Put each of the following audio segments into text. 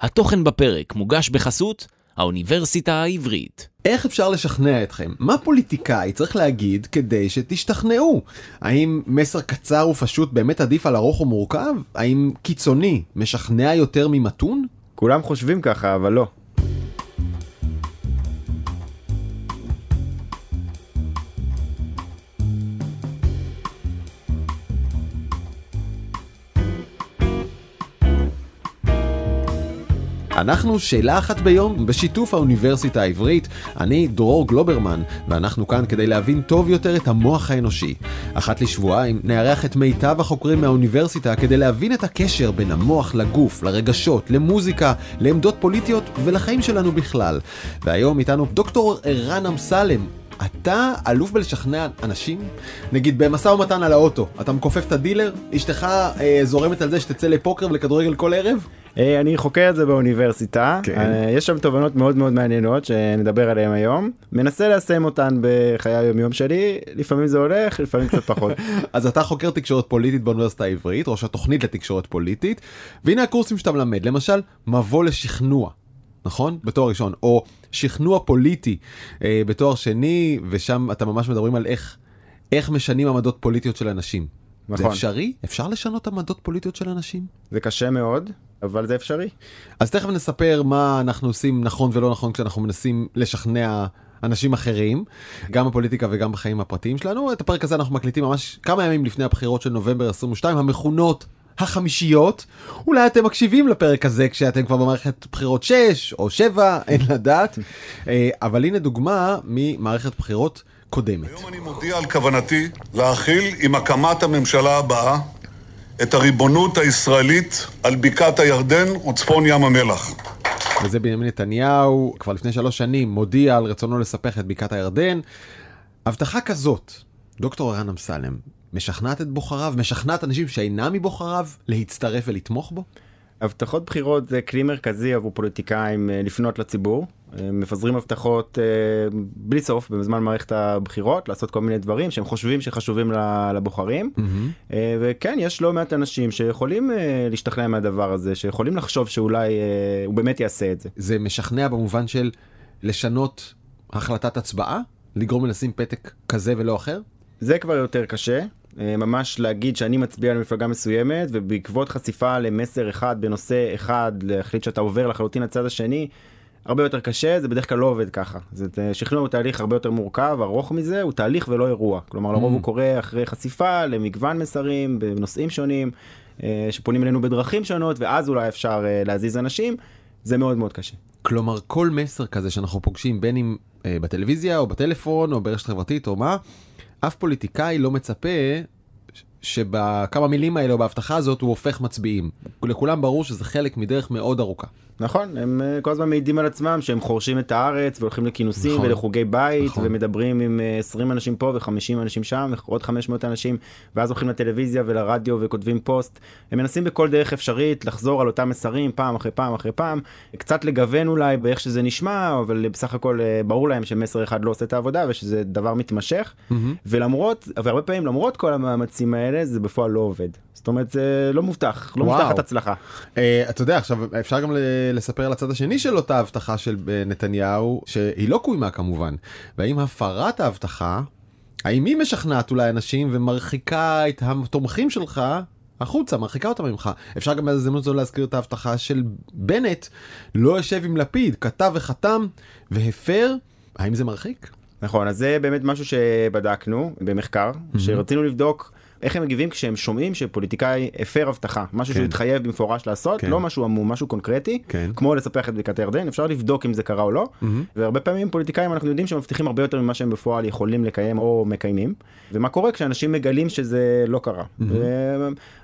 התוכן בפרק מוגש בחסות האוניברסיטה העברית. איך אפשר לשכנע אתכם? מה פוליטיקאי צריך להגיד כדי שתשתכנעו? האם מסר קצר ופשוט באמת עדיף על ארוך ומורכב? האם קיצוני משכנע יותר ממתון? כולם חושבים ככה, אבל לא. אנחנו שאלה אחת ביום בשיתוף האוניברסיטה העברית. אני דרור גלוברמן, ואנחנו כאן כדי להבין טוב יותר את המוח האנושי. אחת לשבועיים נארח את מיטב החוקרים מהאוניברסיטה כדי להבין את הקשר בין המוח לגוף, לרגשות, למוזיקה, לעמדות פוליטיות ולחיים שלנו בכלל. והיום איתנו דוקטור ערן אמסלם, אתה אלוף בלשכנע אנשים? נגיד במשא ומתן על האוטו, אתה מכופף את הדילר, אשתך אה, זורמת על זה שתצא לפוקר ולכדורגל כל ערב? אה, אני חוקר את זה באוניברסיטה, כן. אה, יש שם תובנות מאוד מאוד מעניינות שנדבר עליהן היום. מנסה ליישם אותן בחיי היומיום שלי, לפעמים זה הולך, לפעמים קצת פחות. אז אתה חוקר תקשורת פוליטית באוניברסיטה העברית, ראש התוכנית לתקשורת פוליטית, והנה הקורסים שאתה מלמד, למשל, מבוא לשכנוע. נכון? בתואר ראשון, או שכנוע פוליטי אה, בתואר שני, ושם אתם ממש מדברים על איך, איך משנים עמדות פוליטיות של אנשים. זה נכון. אפשרי? אפשר לשנות עמדות פוליטיות של אנשים? זה קשה מאוד, אבל זה אפשרי. אז תכף נספר מה אנחנו עושים נכון ולא נכון כשאנחנו מנסים לשכנע אנשים אחרים, גם בפוליטיקה וגם בחיים הפרטיים שלנו. את הפרק הזה אנחנו מקליטים ממש כמה ימים לפני הבחירות של נובמבר 22, המכונות החמישיות. אולי אתם מקשיבים לפרק הזה כשאתם כבר במערכת בחירות 6 או 7, אין לדעת. אה, אבל הנה דוגמה ממערכת בחירות קודמת. היום אני מודיע על כוונתי להכיל עם הקמת הממשלה הבאה את הריבונות הישראלית על בקעת הירדן וצפון ים המלח. וזה בנימין נתניהו כבר לפני שלוש שנים מודיע על רצונו לספח את בקעת הירדן. הבטחה כזאת, דוקטור ערן אמסלם, משכנעת את בוחריו, משכנעת אנשים שאינם מבוחריו להצטרף ולתמוך בו? הבטחות בחירות זה כלי מרכזי עבור פוליטיקאים אה, לפנות לציבור. מפזרים הבטחות אה, בלי סוף בזמן מערכת הבחירות, לעשות כל מיני דברים שהם חושבים שחשובים לבוחרים. אה, וכן, יש לא מעט אנשים שיכולים אה, להשתכנע מהדבר הזה, שיכולים לחשוב שאולי הוא באמת יעשה את זה. זה משכנע במובן של לשנות החלטת הצבעה? לגרום לשים פתק כזה ולא אחר? זה כבר יותר קשה. ממש להגיד שאני מצביע למפלגה מסוימת ובעקבות חשיפה למסר אחד בנושא אחד להחליט שאתה עובר לחלוטין לצד השני הרבה יותר קשה זה בדרך כלל לא עובד ככה זה שכנוע הוא תהליך הרבה יותר מורכב ארוך מזה הוא תהליך ולא אירוע כלומר לרוב Mm. הוא קורה אחרי חשיפה למגוון מסרים בנושאים שונים אה, שפונים אלינו בדרכים שונות ואז אולי אפשר אה, להזיז אנשים זה מאוד מאוד קשה. כלומר, כל מסר כזה שאנחנו פוגשים, בין אם אה, בטלוויזיה או בטלפון או ברשת חברתית או מה, אף פוליטיקאי לא מצפה שבכמה מילים האלה או בהבטחה הזאת הוא הופך מצביעים. לכולם ברור שזה חלק מדרך מאוד ארוכה. נכון, הם אה, כל הזמן מעידים על עצמם שהם חורשים את הארץ והולכים לכינוסים נכון. ולחוגי בית נכון. ומדברים עם אה, 20 אנשים פה ו-50 אנשים שם ועוד 500 אנשים ואז הולכים לטלוויזיה ולרדיו וכותבים פוסט. הם מנסים בכל דרך אפשרית לחזור על אותם מסרים פעם אחרי פעם אחרי פעם, קצת לגוון אולי באיך שזה נשמע, אבל בסך הכל אה, ברור להם שמסר אחד לא עושה את העבודה ושזה דבר מתמשך. ולמרות, והרבה פעמים למרות כל המאמצים האלה זה בפועל לא עובד. זאת אומרת זה לא מובטח, לא וואו. מובטחת הצלחה. אה, אתה יודע, עכשיו אפשר גם ל- לספר על הצד השני של אותה הבטחה של אה, נתניהו, שהיא לא קוימה כמובן. והאם הפרת ההבטחה, האם היא משכנעת אולי אנשים ומרחיקה את התומכים שלך החוצה, מרחיקה אותם ממך. אפשר גם בהזדמנות זו להזכיר את ההבטחה של בנט, לא יושב עם לפיד, כתב וחתם והפר, האם זה מרחיק? נכון, אז זה באמת משהו שבדקנו במחקר, שרצינו לבדוק איך הם מגיבים כשהם שומעים שפוליטיקאי הפר הבטחה, משהו כן. שהוא התחייב במפורש לעשות, כן. לא משהו עמום, משהו קונקרטי, כן. כמו לספח את בקעת הירדן, אפשר לבדוק אם זה קרה או לא, והרבה פעמים פוליטיקאים אנחנו יודעים שמבטיחים הרבה יותר ממה שהם בפועל יכולים לקיים או מקיימים, ומה קורה כשאנשים מגלים שזה לא קרה.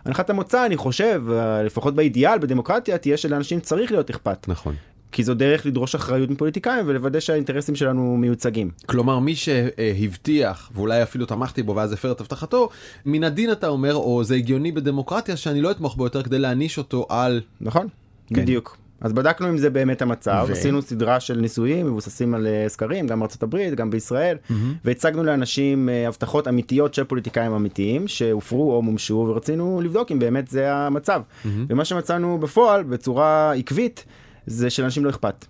הנחת המוצא, אני חושב, לפחות באידיאל, בדמוקרטיה, תהיה שלאנשים צריך להיות אכפת. נכון. כי זו דרך לדרוש אחריות מפוליטיקאים ולוודא שהאינטרסים שלנו מיוצגים. כלומר מי שהבטיח ואולי אפילו תמכתי בו ואז הפר את הבטחתו מן הדין אתה אומר או זה הגיוני בדמוקרטיה שאני לא אתמוך בו יותר כדי להעניש אותו על נכון? כן. בדיוק. אז בדקנו אם זה באמת המצב, ו- עשינו סדרה של ניסויים מבוססים על אה, סקרים, גם בארצות הברית, גם בישראל, והצגנו לאנשים אה, הבטחות אמיתיות של פוליטיקאים אמיתיים שהופרו או מומשו, ורצינו לבדוק אם באמת זה המצב. ומה שמצאנו בפועל, בצורה עקבית, זה שלאנשים לא אכפת.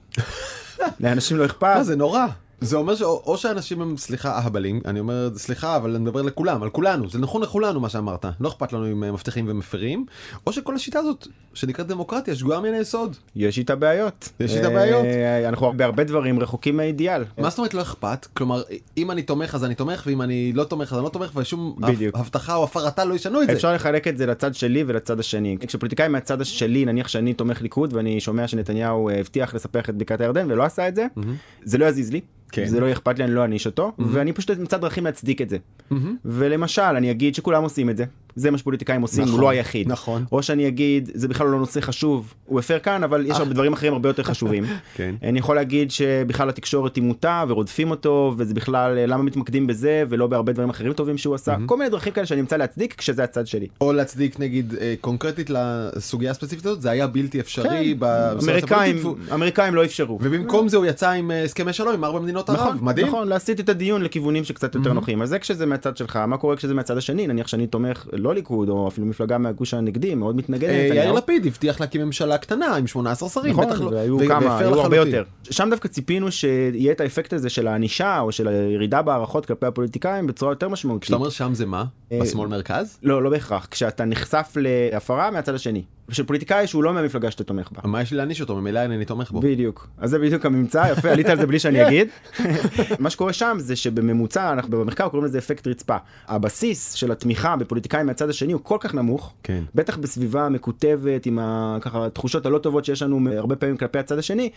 לאנשים לא אכפת. זה נורא. זה אומר שאו שאנשים הם סליחה אהבלים אני אומר סליחה אבל אני מדבר לכולם על כולנו זה נכון לכולנו מה שאמרת לא אכפת לנו אם מבטיחים ומפרים או שכל השיטה הזאת שנקראת דמוקרטיה שגויה מן היסוד. יש איתה בעיות. יש איתה בעיות. אה, אנחנו בהרבה דברים רחוקים מהאידיאל. מה זאת אומרת לא אכפת כלומר אם אני תומך אז אני תומך ואם אני לא תומך אז אני לא תומך ושום. הבטחה או הפרתה לא ישנו את זה. אפשר לחלק את זה לצד שלי ולצד השני. כשפוליטיקאי מהצד שלי נניח שאני תומך ליכוד ואני שומע שנתניהו אה, הבטיח לספח את בקעת הירדן ולא עשה את זה זה לא יזיז לי. כן. זה לא אכפת לי אני לא אעניש אותו ואני פשוט אמצא דרכים להצדיק את זה. ולמשל אני אגיד שכולם עושים את זה זה מה שפוליטיקאים עושים הוא נכון, לא היחיד. נכון. או שאני אגיד זה בכלל לא נושא חשוב הוא הפר כאן אבל יש הרבה דברים אחרים הרבה יותר חשובים. כן. אני יכול להגיד שבכלל התקשורת היא מוטה ורודפים אותו וזה בכלל למה מתמקדים בזה ולא בהרבה דברים אחרים טובים שהוא עשה כל מיני דרכים כאלה שאני אמצא להצדיק כשזה הצד שלי. או להצדיק נגיד אה, קונקרטית לסוגיה הספציפית הזאת זה היה בלתי אפשרי כן. אמריקאים לא אפשרו. ובמקום זה הוא יצא עם אה, הסכמי שלום עם ארבע מדינות ערב נכון, מדהים. נכון, להסיט את הדיון לכיוונים שקצת יותר נוחים. אז זה כשזה מהצד שלך, מה קורה כשזה מהצד השני? נניח שאני תומך לא ליכוד או אפילו מפלגה מהגוש הנגדי, מאוד מתנגד אה, יאיר לנתניהו. לפיד הבטיח להקים ממשלה קטנה עם 18 שרים נכון, בטח לא והיו כמה, היו הרבה. יותר. שם דווקא ציפינו שיהיה את האפקט הזה של הענישה או של הירידה בהערכות כלפי הפוליטיקאים בצורה יותר משמעותית. כשאתה אומר שם זה מה? אה, בשמאל מרכז? לא, לא בהכרח. כשאתה נחשף להפרה מהצד השני. של פוליטיקאי שהוא לא מהמפלגה שאתה תומך בה. מה יש לי להעניש אותו ממילא אינני תומך בו. בדיוק אז זה בדיוק הממצא יפה עלית על זה בלי שאני אגיד מה שקורה שם זה שבממוצע אנחנו במחקר קוראים לזה אפקט רצפה הבסיס של התמיכה בפוליטיקאים מהצד השני הוא כל כך נמוך כן. בטח בסביבה מקוטבת עם ה- ככה התחושות הלא טובות שיש לנו הרבה פעמים כלפי הצד השני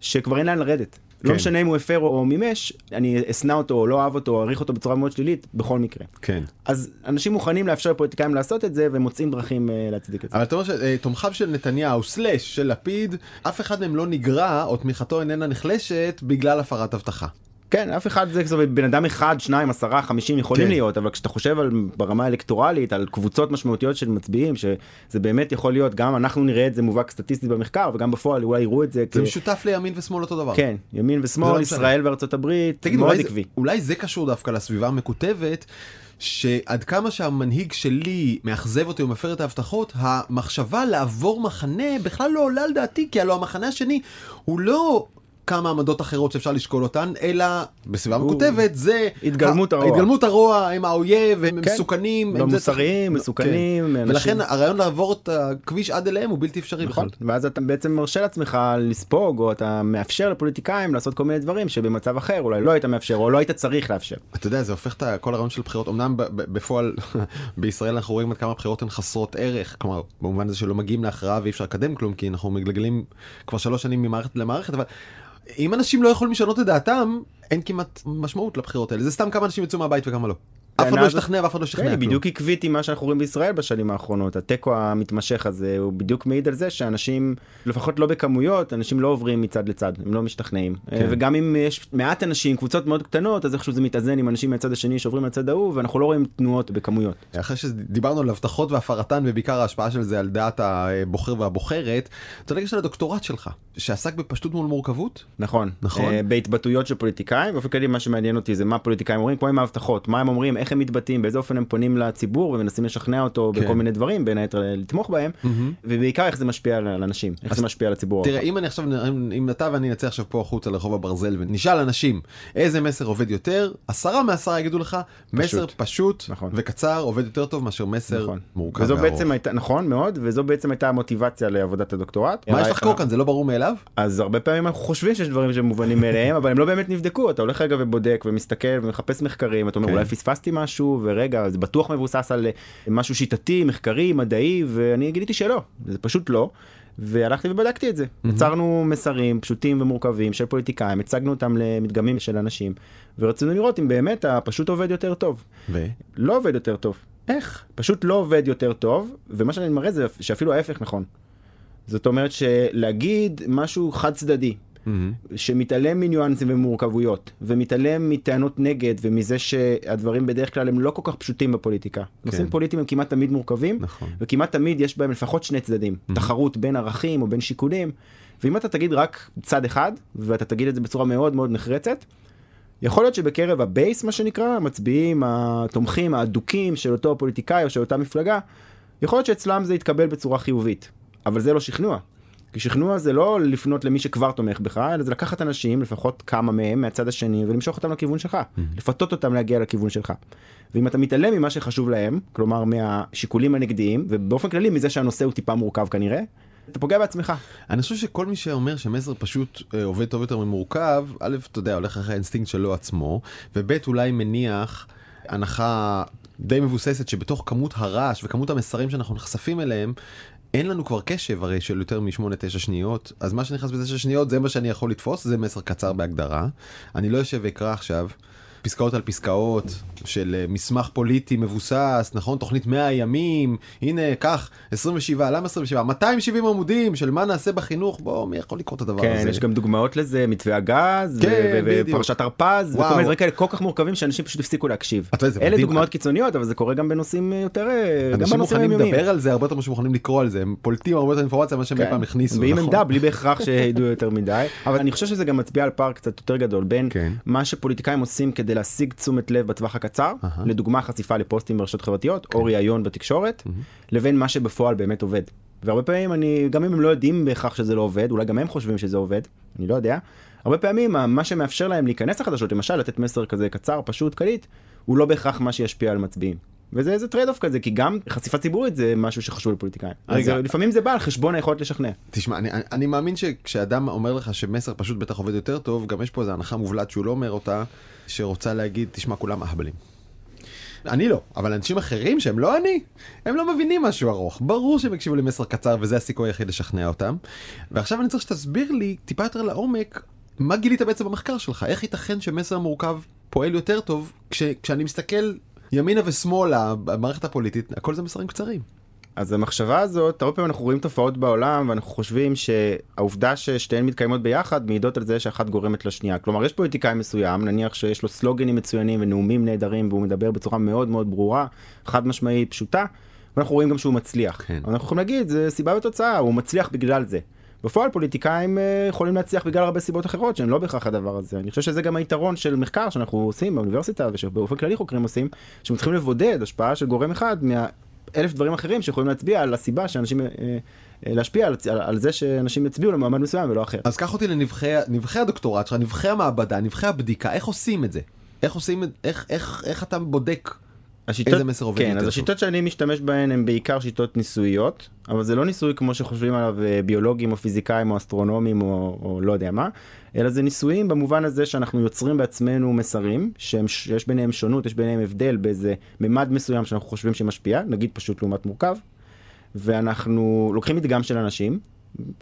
שכבר אין לאן לרדת כן. לא משנה אם הוא הפר או מימש אני אשנא אותו או לא אוהב אותו או אעריך אותו בצורה מאוד שלילית בכל מקרה כן. אז אנשים מוכנים לאפשר לפוליטיקאים לעשות את זה ומוצאים דרכים אה, להצדיק את זה. אבל אתה אומר שתומכיו של נתניהו סלאש של לפיד אף אחד מהם לא נגרע או תמיכתו איננה נחלשת בגלל הפרת הבטחה. כן, אף אחד זה אומרת, בן אדם אחד, שניים, עשרה, חמישים יכולים כן. להיות, אבל כשאתה חושב על ברמה האלקטורלית, על קבוצות משמעותיות של מצביעים, שזה באמת יכול להיות, גם אנחנו נראה את זה מובהק סטטיסטית במחקר, וגם בפועל אולי יראו את זה כ... זה משותף לימין ושמאל אותו דבר. כן, ימין זה ושמאל, לא. ישראל וארצות הברית, תגיד, מאוד אולי זה, עקבי. אולי זה קשור דווקא לסביבה המקוטבת, שעד כמה שהמנהיג שלי מאכזב אותי ומפר את ההבטחות, המחשבה לעבור מחנה בכלל לא עולה על דעתי, כי הלוא המחנה השני הוא לא כמה עמדות אחרות שאפשר לשקול אותן, אלא בסביבה מקוטבת זה... התגלמות הרוע. התגלמות הרוע, הם האויב, הם כן. מסוכנים. הם מוסריים, מסוכנים, כן. ולכן הרעיון לעבור את הכביש עד אליהם הוא בלתי אפשרי נכון, בכלל. ואז אתה בעצם מרשה לעצמך לספוג, או אתה מאפשר לפוליטיקאים לעשות כל מיני דברים שבמצב אחר אולי לא היית מאפשר, או לא היית צריך לאפשר. אתה יודע זה הופך את כל הרעיון של בחירות אמנם בפועל בישראל אנחנו רואים עד כמה הבחירות הן חסרות ערך כלומר במובן הזה שלא מגיעים להכרעה ואי אפשר לקדם כלום כי אנחנו מגלגלים כבר שלוש שנים ממערכת למערכת אבל אם אנשים לא יכולים לשנות את דעתם אין כמעט משמעות לבחירות האלה זה סתם כמה אנשים יצאו מהבית וכמה לא. אף אחד לא ישתכנע ואף אחד לא ישתכנע. כן, היא כלום. בדיוק עקבית עם מה שאנחנו רואים בישראל בשנים האחרונות. התיקו המתמשך הזה הוא בדיוק מעיד על זה שאנשים, לפחות לא בכמויות, אנשים לא עוברים מצד לצד, הם לא משתכנעים. כן. וגם אם יש מעט אנשים, קבוצות מאוד קטנות, אז איכשהו זה מתאזן עם אנשים מהצד השני שעוברים מהצד ההוא, ואנחנו לא רואים תנועות בכמויות. אחרי שדיברנו על הבטחות והפרתן ובעיקר ההשפעה של זה על דעת הבוחר והבוחרת, אתה יודע של הדוקטורט שלך שעסק בפשטות מול מורכבות. נכון. נכון. אה, בהתבטאויות של פוליטיקאים, באופן כללי מה שמעניין אותי זה מה פוליטיקאים אומרים, כמו עם ההבטחות, מה הם אומרים, איך הם מתבטאים, באיזה אופן הם פונים לציבור ומנסים לשכנע אותו כן. בכל מיני דברים, בין היתר לתמוך בהם, ובעיקר איך זה משפיע על אנשים, איך זה משפיע על הציבור. תראה אם אני עכשיו אם אתה ואני נצא עכשיו פה החוצה לרחוב הברזל ונשאל אנשים איזה מסר עובד יותר עשרה מעשרה יגידו לך מסר פשוט נכון. וקצר עובד יותר טוב מאשר מסר נכון. מורכב וזו וארוך. בעצם הייתה, נכון מאוד, וזו בעצם הייתה המוטיבציה לעבודת הדוקטורט. מה יש לחקור כאן זה לא ברור מאליו אז הרבה פעמים אנחנו חושבים שיש דברים שהם מובנים מאליהם, אבל הם לא באמת נבדקו, אתה הולך רגע ובודק ומסתכל ומחפש מחקרים, אתה אומר כן. אולי פספסתי משהו, ורגע, זה בטוח מבוסס על אה, משהו שיטתי, מחקרי, מדעי, ואני גיליתי שלא, זה פשוט לא. והלכתי ובדקתי את זה. יצרנו מסרים פשוטים ומורכבים של פוליטיקאים, הצגנו אותם למדגמים של אנשים, ורצינו לראות אם באמת הפשוט עובד יותר טוב. ו... לא עובד יותר טוב. איך? פשוט לא עובד יותר טוב, ומה שאני מראה זה שאפילו ההפך נכון. זאת אומרת שלהגיד משהו חד צדדי, שמתעלם מניואנסים ומורכבויות, ומתעלם מטענות נגד ומזה שהדברים בדרך כלל הם לא כל כך פשוטים בפוליטיקה. נושאים פוליטיים הם כמעט תמיד מורכבים, נכון. וכמעט תמיד יש בהם לפחות שני צדדים, תחרות בין ערכים או בין שיקולים, ואם אתה תגיד רק צד אחד, ואתה תגיד את זה בצורה מאוד מאוד נחרצת, יכול להיות שבקרב ה base מה שנקרא, המצביעים, התומכים, האדוקים של אותו פוליטיקאי או של אותה מפלגה, יכול להיות שאצלם זה יתקבל בצורה חיובית, אבל זה לא שכנוע. כי שכנוע זה לא לפנות למי שכבר תומך בך, אלא זה לקחת אנשים, לפחות כמה מהם, מהצד השני, ולמשוך אותם לכיוון שלך. לפתות אותם להגיע לכיוון שלך. ואם אתה מתעלם ממה שחשוב להם, כלומר מהשיקולים הנגדיים, ובאופן כללי מזה שהנושא הוא טיפה מורכב כנראה, אתה פוגע בעצמך. אני חושב שכל מי שאומר שמסר פשוט אה, עובד טוב יותר ממורכב, א', אתה יודע, הולך אחרי האינסטינקט שלו עצמו, וב', אולי מניח הנחה די מבוססת שבתוך כמות הרעש וכמות המסרים שאנחנו נחשפים אליהם, אין לנו כבר קשב הרי של יותר מ-8-9 שניות, אז מה שנכנס ב-9 שניות זה מה שאני יכול לתפוס, זה מסר קצר בהגדרה. אני לא יושב ואקרא עכשיו פסקאות על פסקאות של אה, מסמך פוליטי מבוסס, נכון? תוכנית 100 ימים, הנה, קח, 27, למה 27? 270 עמודים של מה נעשה בחינוך, בוא, מי יכול לקרוא את הדבר כן, הזה? יש גם דוגמאות לזה, מתווה הגז, כן. ופרשת הרפז. וכל מיני דברים כאלה כל כך מורכבים שאנשים פשוט הפסיקו להקשיב. אלה מדהים. דוגמאות קיצוניות, אבל זה קורה גם בנושאים יותר, אה, אנשים מוכנים. לדבר על זה הרבה יותר ממה שמוכנים לקרוא על זה, הם פולטים הרבה יותר אינפורמציה ממה שהם כן. פעם הכניסו, ועם נכון? עמדה בלי בהכרח שידעו יותר מדי אבל אני חושב שזה גם מצביע על פער קצת יותר גדול בין כן. מה שפוליטיקאים עושים כדי להשיג תשומת לב בטווח הקצר אהה. לדוגמה חשיפה לפוסטים ברשתות חברתיות או ראיון בתקשורת לבין מה שבפועל באמת עובד. והרבה פעמים אני גם אם הם לא יודעים בהכרח שזה לא עובד אולי גם הם חושבים שזה עובד אני לא יודע. הרבה פעמים מה שמאפשר להם להיכנס לחדשות למשל לתת מסר כזה קצר פשוט קליט הוא לא בהכרח מה שישפיע על מצביעים. וזה איזה trade off כזה כי גם חשיפה ציבורית זה משהו שחשוב לפוליטיקאים. אז רגע. אה, לפעמים זה בא על חשבון היכולת לשכנע. תשמע, אני, אני מאמין שכשאדם אומר לך שמסר פשוט בטח עובד יותר טוב, גם יש פה איזו הנחה מובלעת שהוא לא אומר אותה, שרוצה להגיד, תשמע, כולם אהבלים. אני לא, אבל אנשים אחרים שהם לא אני, הם לא מבינים משהו ארוך. ברור שהם יקשיבו למסר קצר וזה הסיכוי היחיד לשכנע אותם. ועכשיו אני צריך שתסביר לי טיפה יותר לעומק, מה גילית בעצם במחקר שלך? איך ייתכן שמסר מורכב פועל יותר טוב כש, כשאני מסתכל ימינה ושמאלה במערכת הפוליטית, הכל זה מסרים קצרים. אז המחשבה הזאת, הרבה פעמים אנחנו רואים תופעות בעולם ואנחנו חושבים שהעובדה ששתיהן מתקיימות ביחד מעידות על זה שאחת גורמת לשנייה. כלומר יש פוליטיקאי מסוים, נניח שיש לו סלוגנים מצוינים ונאומים נהדרים והוא מדבר בצורה מאוד מאוד ברורה, חד משמעית, פשוטה, ואנחנו רואים גם שהוא מצליח. כן. אנחנו יכולים להגיד, זה סיבה ותוצאה, הוא מצליח בגלל זה. בפועל פוליטיקאים אה, יכולים להצליח בגלל הרבה סיבות אחרות שהן לא בהכרח הדבר הזה. אני חושב שזה גם היתרון של מחקר שאנחנו עושים באוניברסיטה ושבאופן כללי חוקרים עושים, שהם צריכים לבודד השפעה של גורם אחד מה... אלף דברים אחרים שיכולים להצביע על הסיבה שאנשים, אה, אה, להשפיע על, על, על זה שאנשים יצביעו למועמד מסוים ולא אחר. אז קח אותי לנבחי נבחי הדוקטורט שלך, נבחי המעבדה, נבחי הבדיקה, איך עושים את זה? איך עושים איך, איך, איך אתה בודק השיטות, איזה מסר עובד כן, יותר אז טוב? השיטות שאני משתמש בהן הן בעיקר שיטות ניסויות, אבל זה לא ניסוי כמו שחושבים עליו אה, ביולוגים או פיזיקאים או אסטרונומים או, או לא יודע מה, אלא זה ניסויים במובן הזה שאנחנו יוצרים בעצמנו מסרים, שיש ביניהם שונות, יש ביניהם הבדל באיזה ממד מסוים שאנחנו חושבים שמשפיע, נגיד פשוט לעומת מורכב, ואנחנו לוקחים מדגם של אנשים,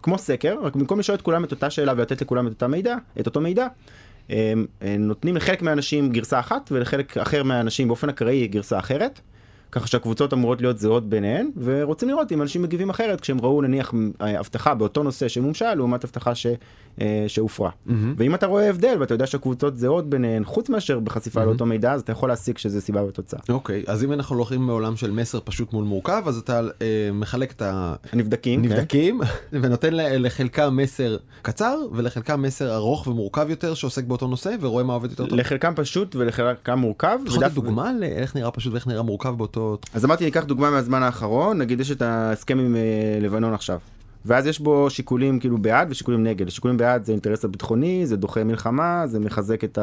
כמו סקר, רק במקום לשאול את כולם את אותה שאלה ולתת לכולם את מידע, את אותו מידע, נותנים לחלק מהאנשים גרסה אחת ולחלק אחר מהאנשים באופן אקראי גרסה אחרת. ככה שהקבוצות אמורות להיות זהות ביניהן ורוצים לראות אם אנשים מגיבים אחרת כשהם ראו נניח הבטחה באותו נושא שמומשה לעומת הבטחה ש, אה, שהופרה. מהמם. ואם אתה רואה הבדל ואתה יודע שהקבוצות זהות ביניהן חוץ מאשר בחשיפה לאותו מידע אז אתה יכול להסיק שזה סיבה ותוצאה. אוקיי, אז אם אנחנו הולכים מעולם של מסר פשוט מול מורכב, אז אתה אה, מחלק את הנבדקים, כן? הנבדקים ונותן לחלקם מסר קצר ולחלקם מסר ארוך ומורכב יותר שעוסק באותו נושא ורואה מה עובד יותר טוב. לחלקם פשוט ולחלקם מורכב. אתה יכול לתת דוגמה לאיך נראה פשוט ואיך נראה מורכב באותו... אז אמרתי ניקח דוגמה מהזמן האחרון נגיד יש את ההסכם עם אה, לבנון עכשיו. ואז יש בו שיקולים כאילו בעד ושיקולים נגד. שיקולים בעד זה אינטרס הביטחוני, זה דוחה מלחמה, זה מחזק את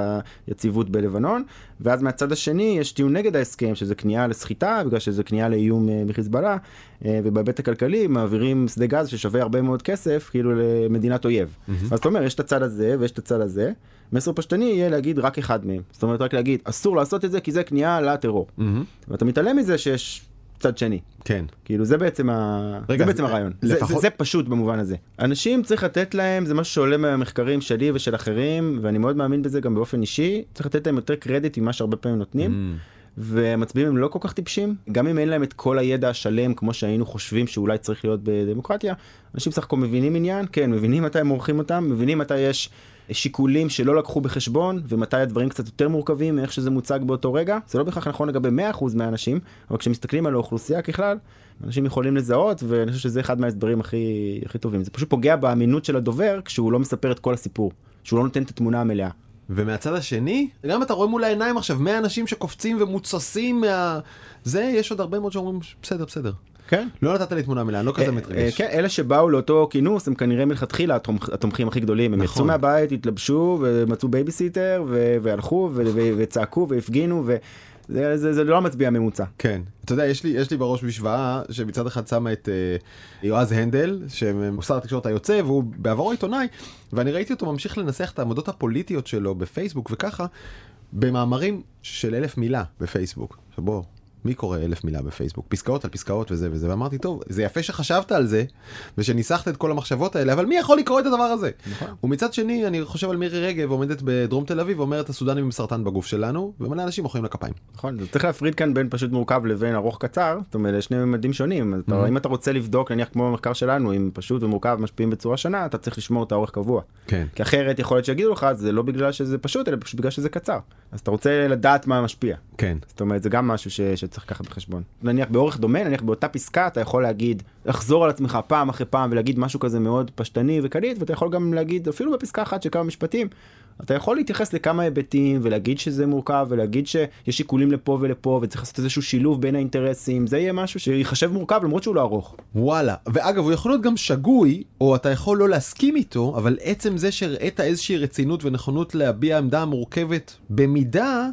היציבות בלבנון, ואז מהצד השני יש טיעון נגד ההסכם שזה כניעה לסחיטה, בגלל שזה כניעה לאיום אה, מחיזבאללה, אה, ובהיבט הכלכלי מעבירים שדה גז ששווה הרבה מאוד כסף כאילו למדינת אויב. אז אתה אומר יש את הצד הזה ויש את הצד הזה, מסר פשטני יהיה להגיד רק אחד מהם. זאת אומרת רק להגיד אסור לעשות את זה כי זה כניעה לטרור. מהמם. ואתה מתעלם מזה שיש צד שני. כן. כאילו זה בעצם, ה... רגע, זה בעצם הרעיון. זה, לפחות- זה, זה פשוט במובן הזה. אנשים צריך לתת להם, זה משהו שעולה מהמחקרים שלי ושל אחרים, ואני מאוד מאמין בזה גם באופן אישי, צריך לתת להם יותר קרדיט ממה שהרבה פעמים נותנים. מהמם. והמצביעים הם לא כל כך טיפשים, גם אם אין להם את כל הידע השלם כמו שהיינו חושבים שאולי צריך להיות בדמוקרטיה, אנשים סך הכל מבינים עניין, כן, מבינים מתי הם עורכים אותם, מבינים מתי יש שיקולים שלא לקחו בחשבון, ומתי הדברים קצת יותר מורכבים מאיך שזה מוצג באותו רגע. זה לא בהכרח נכון לגבי 100% מהאנשים, אבל כשמסתכלים על האוכלוסייה ככלל, אנשים יכולים לזהות, ואני חושב שזה אחד מההסברים הכי, הכי טובים. זה פשוט פוגע באמינות של הדובר כשהוא לא מספר את כל הסיפור, שהוא לא נותן את התמונה המלאה. ומהצד השני, גם אתה רואה מול העיניים עכשיו 100 אנשים שקופצים ורוצים מה... זה, יש עוד הרבה מאוד שאומרים, בסדר, בסדר. כן. לא נתת לי תמונה מלאה, אני לא כזה אה, מתרגש. כן, אלה שבאו לאותו כינוס הם כנראה מלכתחילה התומכ- התומכים הכי גדולים, הם נכון. יצאו מהבית, התלבשו ומצאו בייביסיטר והלכו וצעקו והפגינו וזה זה, זה לא המצביע הממוצע. כן. אתה יודע, יש לי, יש לי בראש משוואה שמצד אחד שמה את uh, יועז הנדל, שהוא שר התקשורת היוצא, והוא בעברו עיתונאי, ואני ראיתי אותו ממשיך לנסח את העמדות הפוליטיות שלו בפייסבוק וככה, במאמרים של אלף מילה בפייסבוק. עכשיו בוא, מי קורא אלף מילה בפייסבוק? פסקאות על פסקאות וזה וזה, ואמרתי, טוב, זה יפה שחשבת על זה, ושניסחת את כל המחשבות האלה, אבל מי יכול לקרוא את הדבר הזה? נכון. ומצד שני, אני חושב על מירי רגב עומדת בדרום תל אביב, ואומרת, הסודנים עם סרטן בגוף שלנו, ומלא אנשים מוחאים לה כפיים. נכון, אז צריך להפריד כאן בין פשוט מורכב לבין ארוך קצר, זאת אומרת שני ממדים שונים, אתה, אם אתה רוצה לבדוק נניח כמו במחקר שלנו, אם פשוט ומורכב משפיעים בצורה שונה, אתה צריך לשמור את האורך קבוע. כן. כי אחרת יכול להיות שיגידו לך זה לא בגלל שזה פשוט אלא פשוט בגלל שזה קצר. אז אתה רוצה לדעת מה משפיע. כן. זאת אומרת זה גם משהו ש, שצריך לקחת בחשבון. נניח באורך דומה, נניח באותה פסקה אתה יכול להגיד, לחזור על עצמך פעם אחרי פעם ולהגיד משהו כזה מאוד פשטני וקליט, ואתה יכול גם להגיד אפילו בפסקה אחת של כמה משפטים, אתה יכול להתייחס לכמה היבטים ולהגיד שזה מורכב ולהגיד שיש שיקולים לפה ולפה וצריך לעשות איזשהו שילוב בין האינטרסים, זה יהיה משהו שיחשב מורכב למרות שהוא לא ארוך. וואלה, ואגב הוא יכול להיות גם שגוי, או אתה יכול לא להסכים איתו, אבל עצם זה שהראית איזושהי רצינות ונכונות להביע עמדה מורכבת במידה,